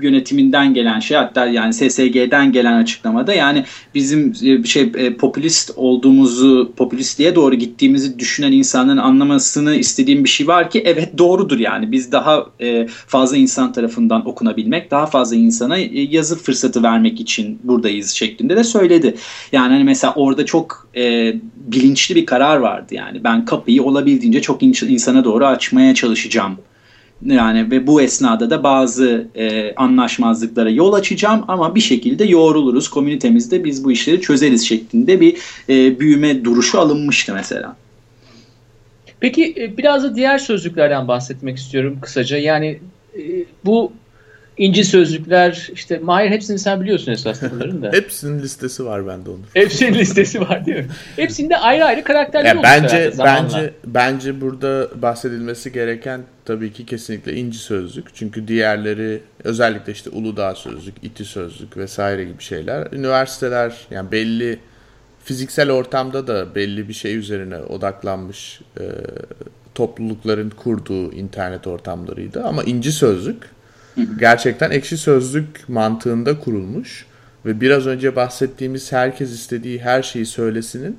yönetiminden gelen şey hatta yani SSG'den gelen açıklamada yani bizim e, bir şey e, popülist olduğumuzu, popülistliğe doğru gittiğimizi düşünen insanların anlamasını istediğim bir şey var ki evet doğrudur yani. Biz daha e, fazla insan tarafından okunabilmek, daha fazla insana yazı fırsatı vermek için buradayız şeklinde de söyledi. Yani hani mesela orada çok e, bilinçli bir karar vardı yani. Ben kapıyı olabildiğince çok insana doğru açmaya çalışacağım Yani ve bu esnada da bazı e, anlaşmazlıklara yol açacağım ama bir şekilde yoğruluruz. Komünitemizde biz bu işleri çözeriz şeklinde bir e, büyüme duruşu alınmıştı mesela. Peki e, biraz da diğer sözlüklerden bahsetmek istiyorum kısaca. Yani e, bu inci sözlükler işte Mahir hepsini sen biliyorsun esasında [LAUGHS] bunların da. Hepsinin listesi var bende onun. Hepsinin listesi var değil mi? Hepsinde ayrı ayrı karakterler yani bence bence bence burada bahsedilmesi gereken tabii ki kesinlikle inci sözlük. Çünkü diğerleri özellikle işte Uludağ sözlük, İTİ sözlük vesaire gibi şeyler. Üniversiteler yani belli fiziksel ortamda da belli bir şey üzerine odaklanmış e, toplulukların kurduğu internet ortamlarıydı. Ama inci sözlük gerçekten ekşi sözlük mantığında kurulmuş ve biraz önce bahsettiğimiz herkes istediği her şeyi söylesinin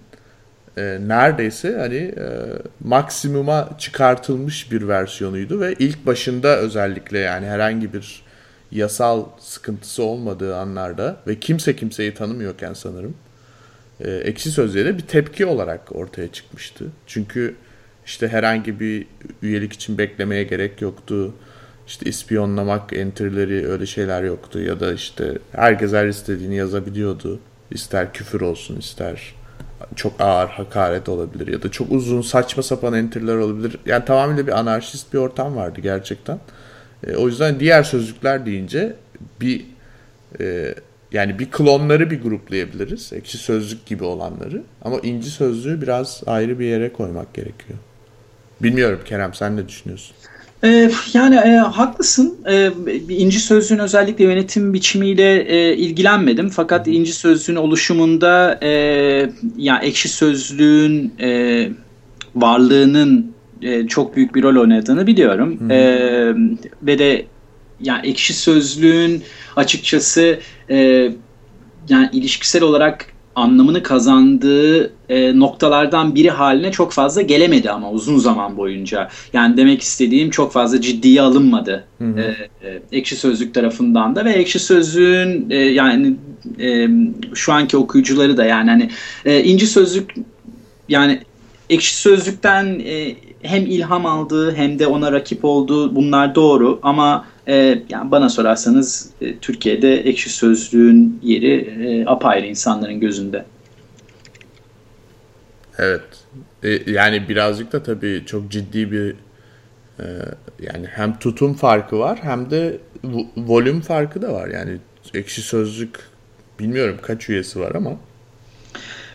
e, neredeyse hani e, maksimuma çıkartılmış bir versiyonuydu ve ilk başında özellikle yani herhangi bir yasal sıkıntısı olmadığı anlarda ve kimse kimseyi tanımıyorken sanırım e, ekşi sözlüğe bir tepki olarak ortaya çıkmıştı. Çünkü işte herhangi bir üyelik için beklemeye gerek yoktu işte ispiyonlamak entry'leri öyle şeyler yoktu ya da işte herkes her istediğini yazabiliyordu. İster küfür olsun ister çok ağır hakaret olabilir ya da çok uzun saçma sapan entry'ler olabilir. Yani tamamıyla bir anarşist bir ortam vardı gerçekten. E, o yüzden diğer sözlükler deyince bir e, yani bir klonları bir gruplayabiliriz. Ekşi sözlük gibi olanları. Ama inci sözlüğü biraz ayrı bir yere koymak gerekiyor. Bilmiyorum Kerem sen ne düşünüyorsun? Ee, yani e, haklısın. Ee, İnci Sözlüğün özellikle yönetim biçimiyle e, ilgilenmedim. Fakat İnci Sözlüğün oluşumunda e, yani Ekşi Sözlüğün e, varlığının e, çok büyük bir rol oynadığını biliyorum. E, ve de yani Ekşi Sözlüğün açıkçası e, yani ilişkisel olarak anlamını kazandığı e, noktalardan biri haline çok fazla gelemedi ama uzun zaman boyunca. Yani demek istediğim çok fazla ciddiye alınmadı hı hı. E, e, Ekşi Sözlük tarafından da ve Ekşi Sözlük'ün e, yani e, şu anki okuyucuları da yani hani e, İnci Sözlük yani Ekşi Sözlük'ten e, hem ilham aldığı hem de ona rakip olduğu bunlar doğru ama e, yani bana sorarsanız e, Türkiye'de ekşi sözlüğün yeri e, apayrı insanların gözünde. Evet. E, yani birazcık da tabii çok ciddi bir e, yani hem tutum farkı var hem de volüm farkı da var. Yani ekşi sözlük bilmiyorum kaç üyesi var ama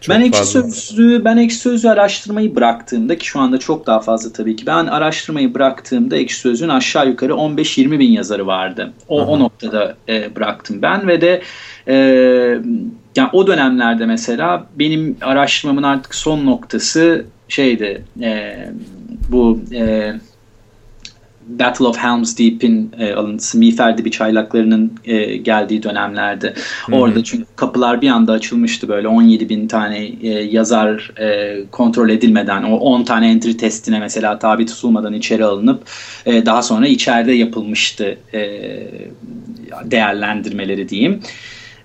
çok ben ekşi fazla. sözlüğü ben ekşi sözlüğü araştırmayı bıraktığımda ki şu anda çok daha fazla tabii ki ben araştırmayı bıraktığımda ekşi sözlüğün aşağı yukarı 15-20 bin yazarı vardı. O, o noktada e, bıraktım ben ve de e, yani o dönemlerde mesela benim araştırmamın artık son noktası şeydi e, bu e, Battle of Helm's Deep'in e, alıntısı Miğfer bir çaylaklarının e, geldiği dönemlerde. Hı-hı. Orada çünkü kapılar bir anda açılmıştı böyle 17 bin tane e, yazar e, kontrol edilmeden o 10 tane entry testine mesela tabi tutulmadan içeri alınıp e, daha sonra içeride yapılmıştı e, değerlendirmeleri diyeyim.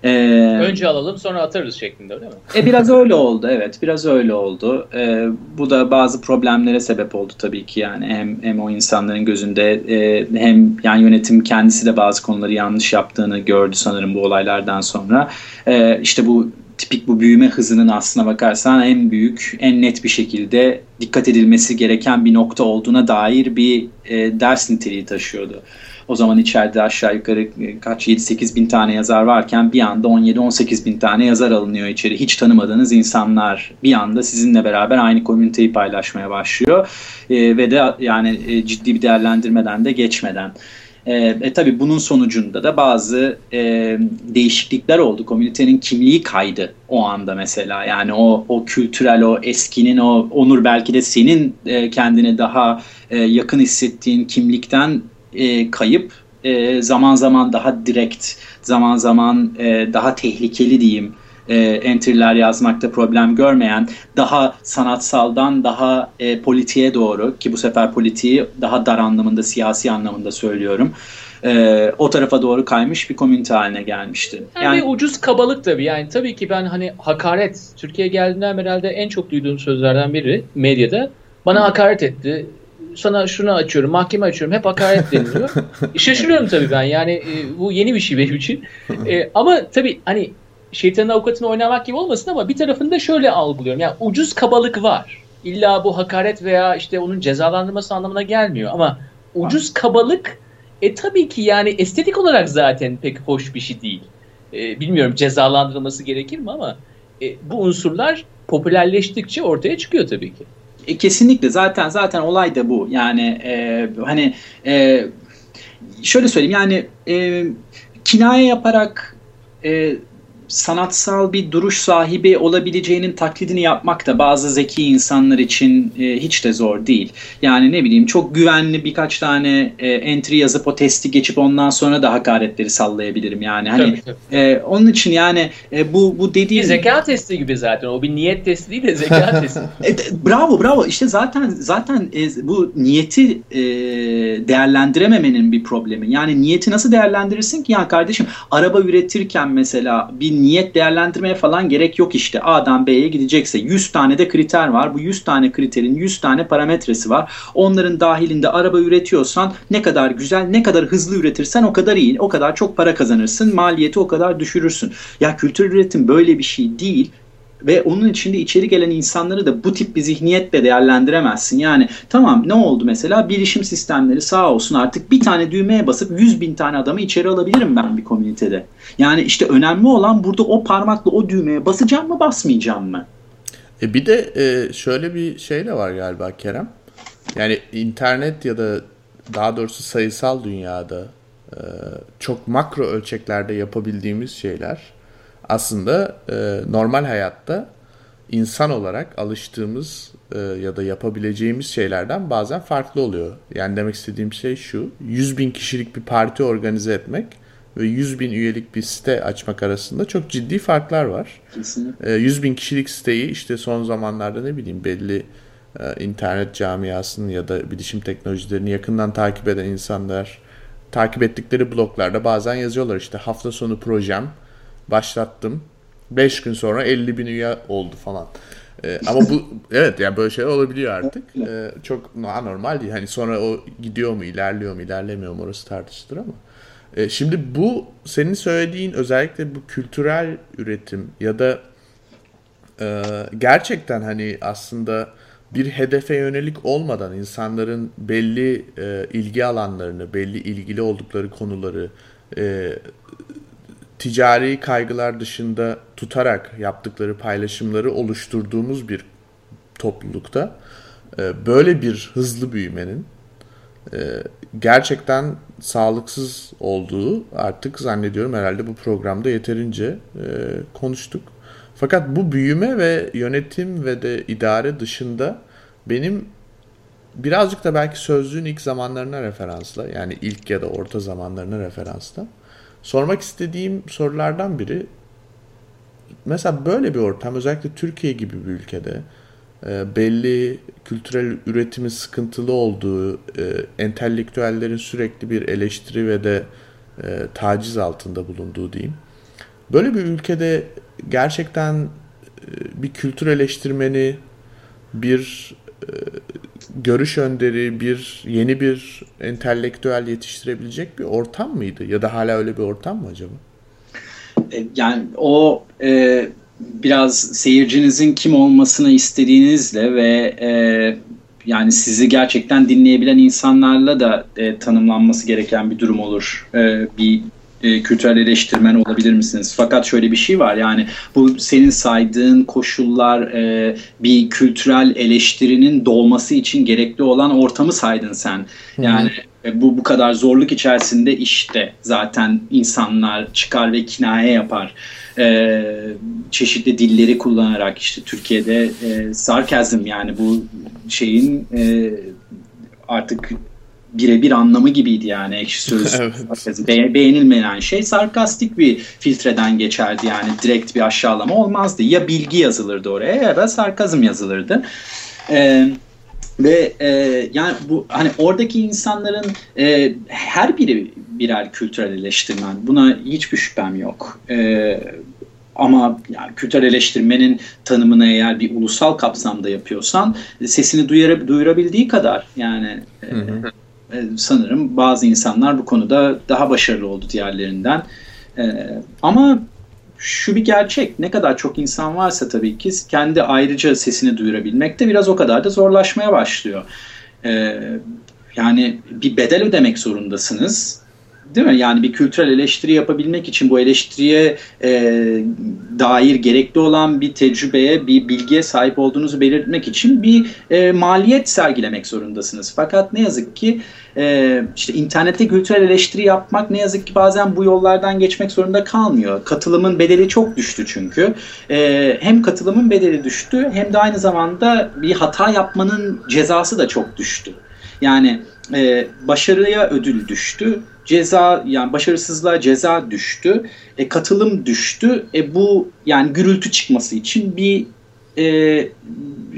Ee, Önce alalım sonra atarız şeklinde öyle mi? E, biraz öyle oldu evet biraz öyle oldu. E, bu da bazı problemlere sebep oldu tabii ki yani hem, hem o insanların gözünde e, hem yani yönetim kendisi de bazı konuları yanlış yaptığını gördü sanırım bu olaylardan sonra. E, işte bu tipik bu büyüme hızının aslına bakarsan en büyük, en net bir şekilde dikkat edilmesi gereken bir nokta olduğuna dair bir e, ders niteliği taşıyordu. O zaman içeride aşağı yukarı e, kaç 7-8 bin tane yazar varken bir anda 17-18 bin tane yazar alınıyor içeri. Hiç tanımadığınız insanlar bir anda sizinle beraber aynı komüniteyi paylaşmaya başlıyor. E, ve de yani e, ciddi bir değerlendirmeden de geçmeden. E, e, tabii bunun sonucunda da bazı e, değişiklikler oldu. Komünitenin kimliği kaydı o anda mesela. Yani o, o kültürel, o eskinin, o onur belki de senin e, kendini daha e, yakın hissettiğin kimlikten e, kayıp e, zaman zaman daha direkt, zaman zaman e, daha tehlikeli diyeyim e, entry'ler yazmakta problem görmeyen, daha sanatsaldan daha e, politiğe doğru ki bu sefer politiği daha dar anlamında, siyasi anlamında söylüyorum. E, o tarafa doğru kaymış bir komünite haline gelmişti. Yani, yani ucuz kabalık tabii. Yani tabii ki ben hani hakaret Türkiye'ye geldiğinden herhalde en çok duyduğum sözlerden biri medyada bana hakaret etti sana şunu açıyorum, mahkeme açıyorum. Hep hakaret deniliyor. [LAUGHS] Şaşırıyorum tabii ben. Yani e, bu yeni bir şey benim için. E, ama tabii hani şeytanın avukatını oynamak gibi olmasın ama bir tarafında şöyle algılıyorum. Yani ucuz kabalık var. İlla bu hakaret veya işte onun cezalandırması anlamına gelmiyor ama ucuz kabalık e tabii ki yani estetik olarak zaten pek hoş bir şey değil. E, bilmiyorum cezalandırılması gerekir mi ama e, bu unsurlar popülerleştikçe ortaya çıkıyor tabii ki. E, kesinlikle zaten zaten olay da bu. Yani e, hani e, şöyle söyleyeyim yani e, kinaye yaparak e, sanatsal bir duruş sahibi olabileceğinin taklidini yapmak da bazı zeki insanlar için e, hiç de zor değil. Yani ne bileyim çok güvenli birkaç tane e, entry yazıp o testi geçip ondan sonra da hakaretleri sallayabilirim yani. Hani tabii, tabii. E, onun için yani e, bu bu dediğim bir zeka testi gibi zaten. O bir niyet testi değil de zeka [LAUGHS] testi. e, bravo bravo. İşte zaten zaten e, bu niyeti e, değerlendirememenin bir problemi. Yani niyeti nasıl değerlendirirsin ki? Yani kardeşim araba üretirken mesela bir niyet değerlendirmeye falan gerek yok işte. A'dan B'ye gidecekse 100 tane de kriter var. Bu 100 tane kriterin 100 tane parametresi var. Onların dahilinde araba üretiyorsan ne kadar güzel, ne kadar hızlı üretirsen o kadar iyi. O kadar çok para kazanırsın. Maliyeti o kadar düşürürsün. Ya kültür üretim böyle bir şey değil ve onun içinde içeri gelen insanları da bu tip bir zihniyetle değerlendiremezsin. Yani tamam ne oldu mesela bilişim sistemleri sağ olsun artık bir tane düğmeye basıp 100 bin tane adamı içeri alabilirim ben bir komünitede. Yani işte önemli olan burada o parmakla o düğmeye basacağım mı basmayacağım mı? E bir de e, şöyle bir şey de var galiba Kerem. Yani internet ya da daha doğrusu sayısal dünyada e, çok makro ölçeklerde yapabildiğimiz şeyler aslında e, normal hayatta insan olarak alıştığımız e, ya da yapabileceğimiz şeylerden bazen farklı oluyor. Yani demek istediğim şey şu, 100 bin kişilik bir parti organize etmek ve 100 bin üyelik bir site açmak arasında çok ciddi farklar var. Kesinlikle. E, 100 bin kişilik siteyi işte son zamanlarda ne bileyim belli e, internet camiasının ya da bilişim teknolojilerini yakından takip eden insanlar takip ettikleri bloglarda bazen yazıyorlar işte hafta sonu projem başlattım. 5 gün sonra 50 bin üye oldu falan. Ee, ama bu [LAUGHS] evet yani böyle şeyler olabiliyor artık. Ee, çok anormal değil. Hani sonra o gidiyor mu, ilerliyor mu, ilerlemiyor mu orası tartışılır ama. Ee, şimdi bu senin söylediğin özellikle bu kültürel üretim ya da e, gerçekten hani aslında bir hedefe yönelik olmadan insanların belli e, ilgi alanlarını, belli ilgili oldukları konuları e, ticari kaygılar dışında tutarak yaptıkları paylaşımları oluşturduğumuz bir toplulukta e, böyle bir hızlı büyümenin e, gerçekten sağlıksız olduğu artık zannediyorum herhalde bu programda yeterince e, konuştuk. Fakat bu büyüme ve yönetim ve de idare dışında benim birazcık da belki sözlüğün ilk zamanlarına referansla yani ilk ya da orta zamanlarına referansla sormak istediğim sorulardan biri mesela böyle bir ortam özellikle Türkiye gibi bir ülkede e, belli kültürel üretimin sıkıntılı olduğu, e, entelektüellerin sürekli bir eleştiri ve de e, taciz altında bulunduğu diyeyim. Böyle bir ülkede gerçekten bir kültür eleştirmeni, bir görüş önderi, bir yeni bir entelektüel yetiştirebilecek bir ortam mıydı? Ya da hala öyle bir ortam mı acaba? E, yani o e, biraz seyircinizin kim olmasını istediğinizle ve e, yani sizi gerçekten dinleyebilen insanlarla da e, tanımlanması gereken bir durum olur. E, bir e, kültürel eleştirmen olabilir misiniz? Fakat şöyle bir şey var yani bu senin saydığın koşullar e, bir kültürel eleştirinin doğması için gerekli olan ortamı saydın sen. Yani e, bu bu kadar zorluk içerisinde işte zaten insanlar çıkar ve kinaye yapar. E, çeşitli dilleri kullanarak işte Türkiye'de e, sarkazm yani bu şeyin e, artık birebir anlamı gibiydi yani ekşi söz. [LAUGHS] evet. Be- beğenilmeyen şey sarkastik bir filtreden geçerdi yani direkt bir aşağılama olmazdı. Ya bilgi yazılırdı oraya ya da sarkazm yazılırdı. Ee, ve e, yani bu hani oradaki insanların e, her biri birer kültürel eleştirmen. Buna hiçbir şüphem yok. E, ama yani kültürel eleştirmenin tanımını eğer bir ulusal kapsamda yapıyorsan sesini duyura, duyurabildiği kadar yani. E, sanırım bazı insanlar bu konuda daha başarılı oldu diğerlerinden. E, ama şu bir gerçek. Ne kadar çok insan varsa tabii ki kendi ayrıca sesini duyurabilmek de biraz o kadar da zorlaşmaya başlıyor. Ee, yani bir bedel ödemek zorundasınız. Değil mi? Yani bir kültürel eleştiri yapabilmek için bu eleştiriye e, dair gerekli olan bir tecrübeye, bir bilgiye sahip olduğunuzu belirtmek için bir e, maliyet sergilemek zorundasınız. Fakat ne yazık ki e, işte internette kültürel eleştiri yapmak ne yazık ki bazen bu yollardan geçmek zorunda kalmıyor. Katılımın bedeli çok düştü çünkü. E, hem katılımın bedeli düştü hem de aynı zamanda bir hata yapmanın cezası da çok düştü. Yani e, başarıya ödül düştü ceza yani başarısızlığa ceza düştü. E, katılım düştü. E, bu yani gürültü çıkması için bir e,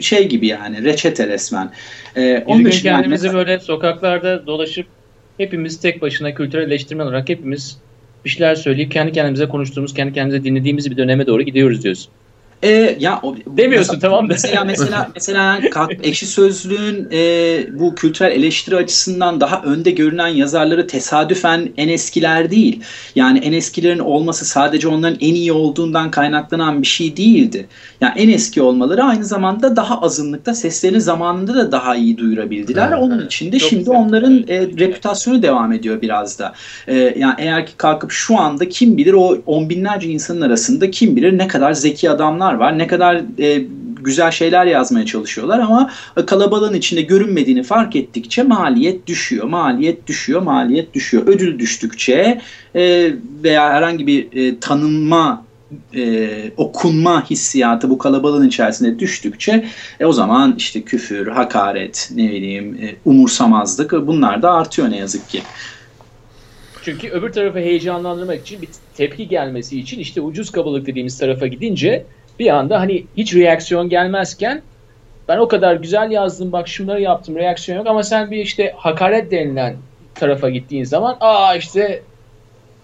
şey gibi yani reçete resmen. E, onun Biz kendimizi yani böyle sokaklarda dolaşıp hepimiz tek başına kültürel eleştirmen olarak hepimiz bir şeyler söyleyip kendi kendimize konuştuğumuz, kendi kendimize dinlediğimiz bir döneme doğru gidiyoruz diyoruz. E, ya o, demiyorsun mesela, tamam da. Mesela mesela mesela ekşi sözlüğün e, bu kültürel eleştiri açısından daha önde görünen yazarları tesadüfen en eskiler değil. Yani en eskilerin olması sadece onların en iyi olduğundan kaynaklanan bir şey değildi. Yani en eski olmaları aynı zamanda daha azınlıkta seslerini zamanında da daha iyi duyurabildiler. Evet, Onun için de Çok şimdi güzel. onların e, reputasyonu devam ediyor biraz da. E, yani eğer ki kalkıp şu anda kim bilir o on binlerce insanın arasında kim bilir ne kadar zeki adamlar insanlar var. Ne kadar e, güzel şeyler yazmaya çalışıyorlar ama kalabalığın içinde görünmediğini fark ettikçe maliyet düşüyor, maliyet düşüyor, maliyet düşüyor. Ödül düştükçe e, veya herhangi bir e, tanınma e, okunma hissiyatı bu kalabalığın içerisinde düştükçe e, o zaman işte küfür, hakaret, ne bileyim e, umursamazlık bunlar da artıyor ne yazık ki. Çünkü öbür tarafı heyecanlandırmak için bir tepki gelmesi için işte ucuz kabalık dediğimiz tarafa gidince bir anda hani hiç reaksiyon gelmezken ben o kadar güzel yazdım bak şunları yaptım reaksiyon yok ama sen bir işte hakaret denilen tarafa gittiğin zaman aa işte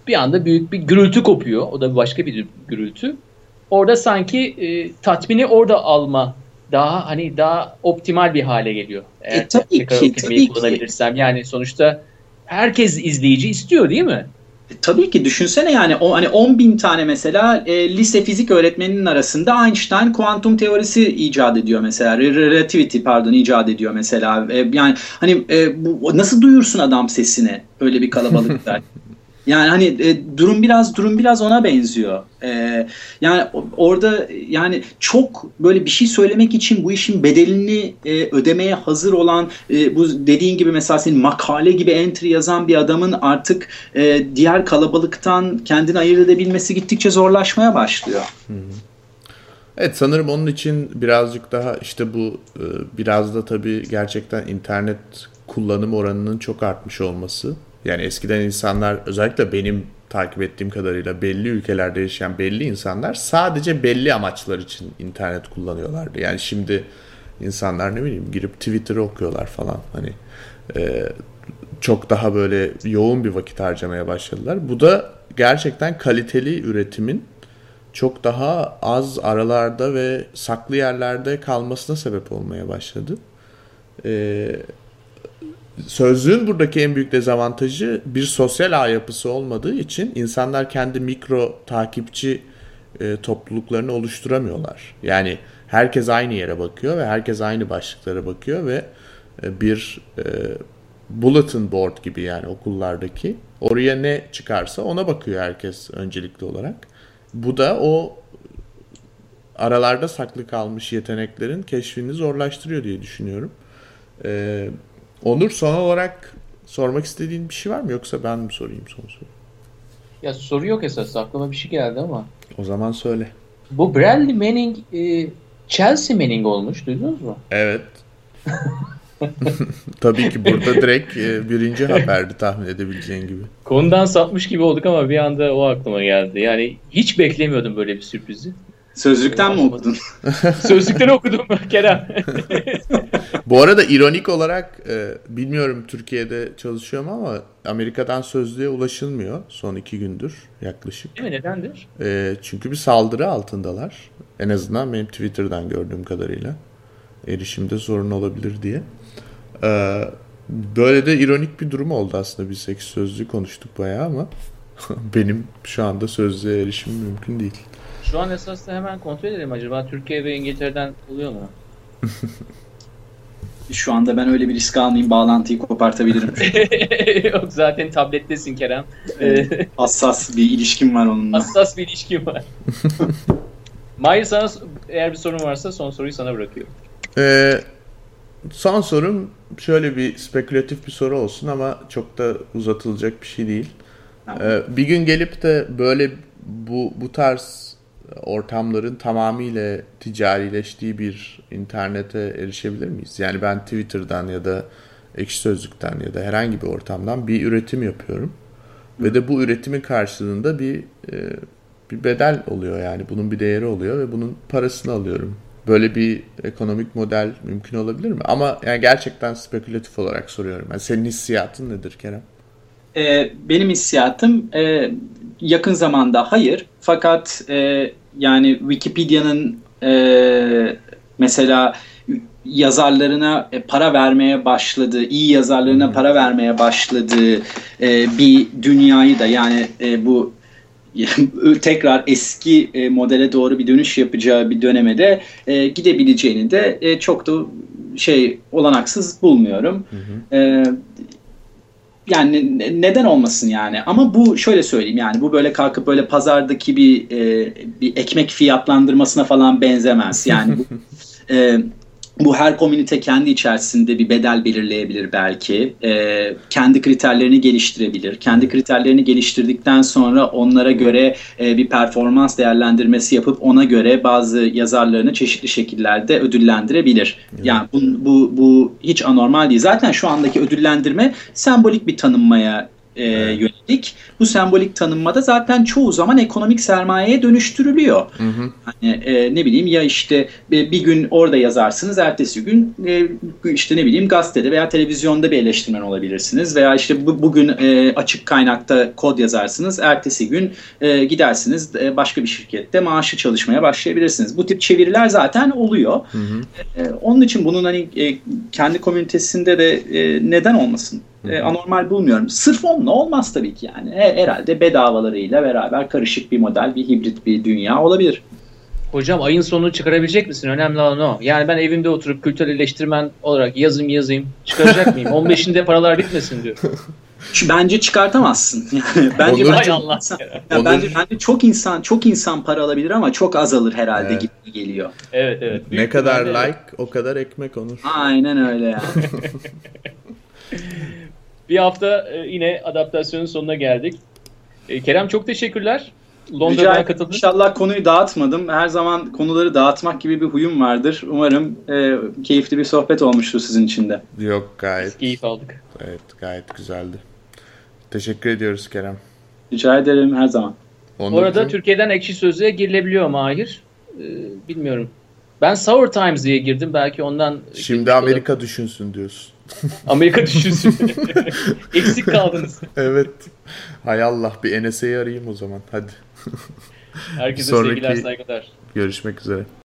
bir anda büyük bir gürültü kopuyor. O da başka bir gürültü. Orada sanki e, tatmini orada alma daha hani daha optimal bir hale geliyor. Eğer e, tabii ki, tabii kullanabilirsem. Ki. Yani sonuçta herkes izleyici istiyor değil mi? E, tabii ki düşünsene yani o hani 10 bin tane mesela e, lise fizik öğretmeninin arasında Einstein kuantum teorisi icat ediyor mesela relativity pardon icat ediyor mesela. E, yani hani e, bu nasıl duyursun adam sesini öyle bir kalabalıkta [LAUGHS] Yani hani e, durum biraz durum biraz ona benziyor. E, yani orada yani çok böyle bir şey söylemek için bu işin bedelini e, ödemeye hazır olan e, bu dediğin gibi mesela senin makale gibi entry yazan bir adamın artık e, diğer kalabalıktan kendini ayırt edebilmesi gittikçe zorlaşmaya başlıyor. Evet sanırım onun için birazcık daha işte bu e, biraz da tabii gerçekten internet kullanım oranının çok artmış olması yani eskiden insanlar özellikle benim takip ettiğim kadarıyla belli ülkelerde yaşayan belli insanlar sadece belli amaçlar için internet kullanıyorlardı. Yani şimdi insanlar ne bileyim girip Twitter'ı okuyorlar falan hani e, çok daha böyle yoğun bir vakit harcamaya başladılar. Bu da gerçekten kaliteli üretimin çok daha az aralarda ve saklı yerlerde kalmasına sebep olmaya başladı. Ee, sözlüğün buradaki en büyük dezavantajı bir sosyal ağ yapısı olmadığı için insanlar kendi mikro takipçi e, topluluklarını oluşturamıyorlar. Yani herkes aynı yere bakıyor ve herkes aynı başlıklara bakıyor ve e, bir e, bulletin board gibi yani okullardaki oraya ne çıkarsa ona bakıyor herkes öncelikli olarak. Bu da o aralarda saklı kalmış yeteneklerin keşfini zorlaştırıyor diye düşünüyorum. Ee, Onur son olarak sormak istediğin bir şey var mı yoksa ben mi sorayım son soru? Ya soru yok esas aklıma bir şey geldi ama. O zaman söyle. Bu Bradley Manning e, Chelsea Manning olmuş duydunuz mu? Evet. [LAUGHS] Tabii ki burada direkt e, birinci haberdi tahmin edebileceğin gibi. Konudan sapmış gibi olduk ama bir anda o aklıma geldi. Yani hiç beklemiyordum böyle bir sürprizi. Sözlükten mi okudun? [LAUGHS] Sözlükten okudum Kerem. Bu arada ironik olarak e, bilmiyorum Türkiye'de çalışıyor mu ama Amerika'dan sözlüğe ulaşılmıyor son iki gündür yaklaşık. Değil mi? Nedendir? E, çünkü bir saldırı altındalar. En azından benim Twitter'dan gördüğüm kadarıyla. Erişimde sorun olabilir diye. E, böyle de ironik bir durum oldu aslında. Biz sekiz sözlüğü konuştuk bayağı ama [LAUGHS] benim şu anda sözlüğe erişim mümkün değil. Şu an esasında hemen kontrol edelim acaba Türkiye ve İngiltere'den oluyor mu? [LAUGHS] Şu anda ben öyle bir risk almayayım bağlantıyı kopartabilirim. [LAUGHS] Yok zaten tablettesin Kerem. [LAUGHS] Hassas bir ilişkim var onunla. Hassas bir ilişkim var. Mahir sana eğer bir sorun varsa son soruyu sana bırakıyorum. Ee, son sorum şöyle bir spekülatif bir soru olsun ama çok da uzatılacak bir şey değil. Ee, bir gün gelip de böyle bu bu tarz ortamların tamamıyla ticarileştiği bir internete erişebilir miyiz? Yani ben Twitter'dan ya da Ekşi Sözlük'ten ya da herhangi bir ortamdan bir üretim yapıyorum. Hı. Ve de bu üretimin karşılığında bir e, bir bedel oluyor yani bunun bir değeri oluyor ve bunun parasını alıyorum. Böyle bir ekonomik model mümkün olabilir mi? Ama yani gerçekten spekülatif olarak soruyorum. Yani senin hissiyatın nedir Kerem? Ee, benim hissiyatım e, yakın zamanda hayır. Fakat e, yani Wikipedia'nın e, mesela yazarlarına e, para vermeye başladığı, iyi yazarlarına para vermeye başladığı e, bir dünyayı da yani e, bu [LAUGHS] tekrar eski e, modele doğru bir dönüş yapacağı bir döneme de e, gidebileceğini de e, çok da şey olanaksız bulmuyorum. Hı hı. E, yani neden olmasın yani? Ama bu şöyle söyleyeyim yani bu böyle kalkıp böyle pazardaki bir e, bir ekmek fiyatlandırmasına falan benzemez. Yani bu, [LAUGHS] e, bu her komünite kendi içerisinde bir bedel belirleyebilir belki. E, kendi kriterlerini geliştirebilir. Kendi kriterlerini geliştirdikten sonra onlara göre e, bir performans değerlendirmesi yapıp ona göre bazı yazarlarını çeşitli şekillerde ödüllendirebilir. Yani bu, bu, bu hiç anormal değil. Zaten şu andaki ödüllendirme sembolik bir tanınmaya e, yönelik. Bu sembolik tanınmada zaten çoğu zaman ekonomik sermayeye dönüştürülüyor. Hı hı. Hani e, ne bileyim ya işte e, bir gün orada yazarsınız, ertesi gün e, işte ne bileyim gazetede veya televizyonda bir eleştirmen olabilirsiniz veya işte bu, bugün e, açık kaynakta kod yazarsınız, ertesi gün e, gidersiniz e, başka bir şirkette maaşı çalışmaya başlayabilirsiniz. Bu tip çeviriler zaten oluyor. Hı hı. E, onun için bunun hani e, kendi komünitesinde de e, neden olmasın? E, anormal bulmuyorum. Sırf onunla olmaz tabii ki yani. E, herhalde bedavalarıyla beraber karışık bir model, bir hibrit bir dünya olabilir. Hocam ayın sonunu çıkarabilecek misin? Önemli olan o. Yani ben evimde oturup kültürel eleştirmen olarak yazayım yazayım. Çıkaracak mıyım? 15'inde paralar bitmesin diyor. bence çıkartamazsın. [LAUGHS] Yani bence Olur. bence, Allah. Yani bence, bence çok insan çok insan para alabilir ama çok az alır herhalde evet. gibi geliyor. Evet evet. ne kadar like evet. o kadar ekmek olur. Aynen öyle yani. [LAUGHS] Bir hafta e, yine adaptasyonun sonuna geldik. E, Kerem çok teşekkürler. Londra'dan katıldın. İnşallah konuyu dağıtmadım. Her zaman konuları dağıtmak gibi bir huyum vardır. Umarım e, keyifli bir sohbet olmuştur sizin için de. Yok gayet. Biz keyif aldık. Evet gayet güzeldi. Teşekkür ediyoruz Kerem. Rica ederim her zaman. Ondan Orada kim? Türkiye'den ekşi sözlüğe girilebiliyor mu? Hayır. Ee, bilmiyorum. Ben Sour Times diye girdim. Belki ondan... Şimdi Amerika düşünsün diyorsun. [LAUGHS] Amerika düşünsün. [LAUGHS] Eksik kaldınız. Evet. Hay Allah bir NSA'yı arayayım o zaman. Hadi. Herkese Sonraki sevgiler saygılar. Görüşmek üzere.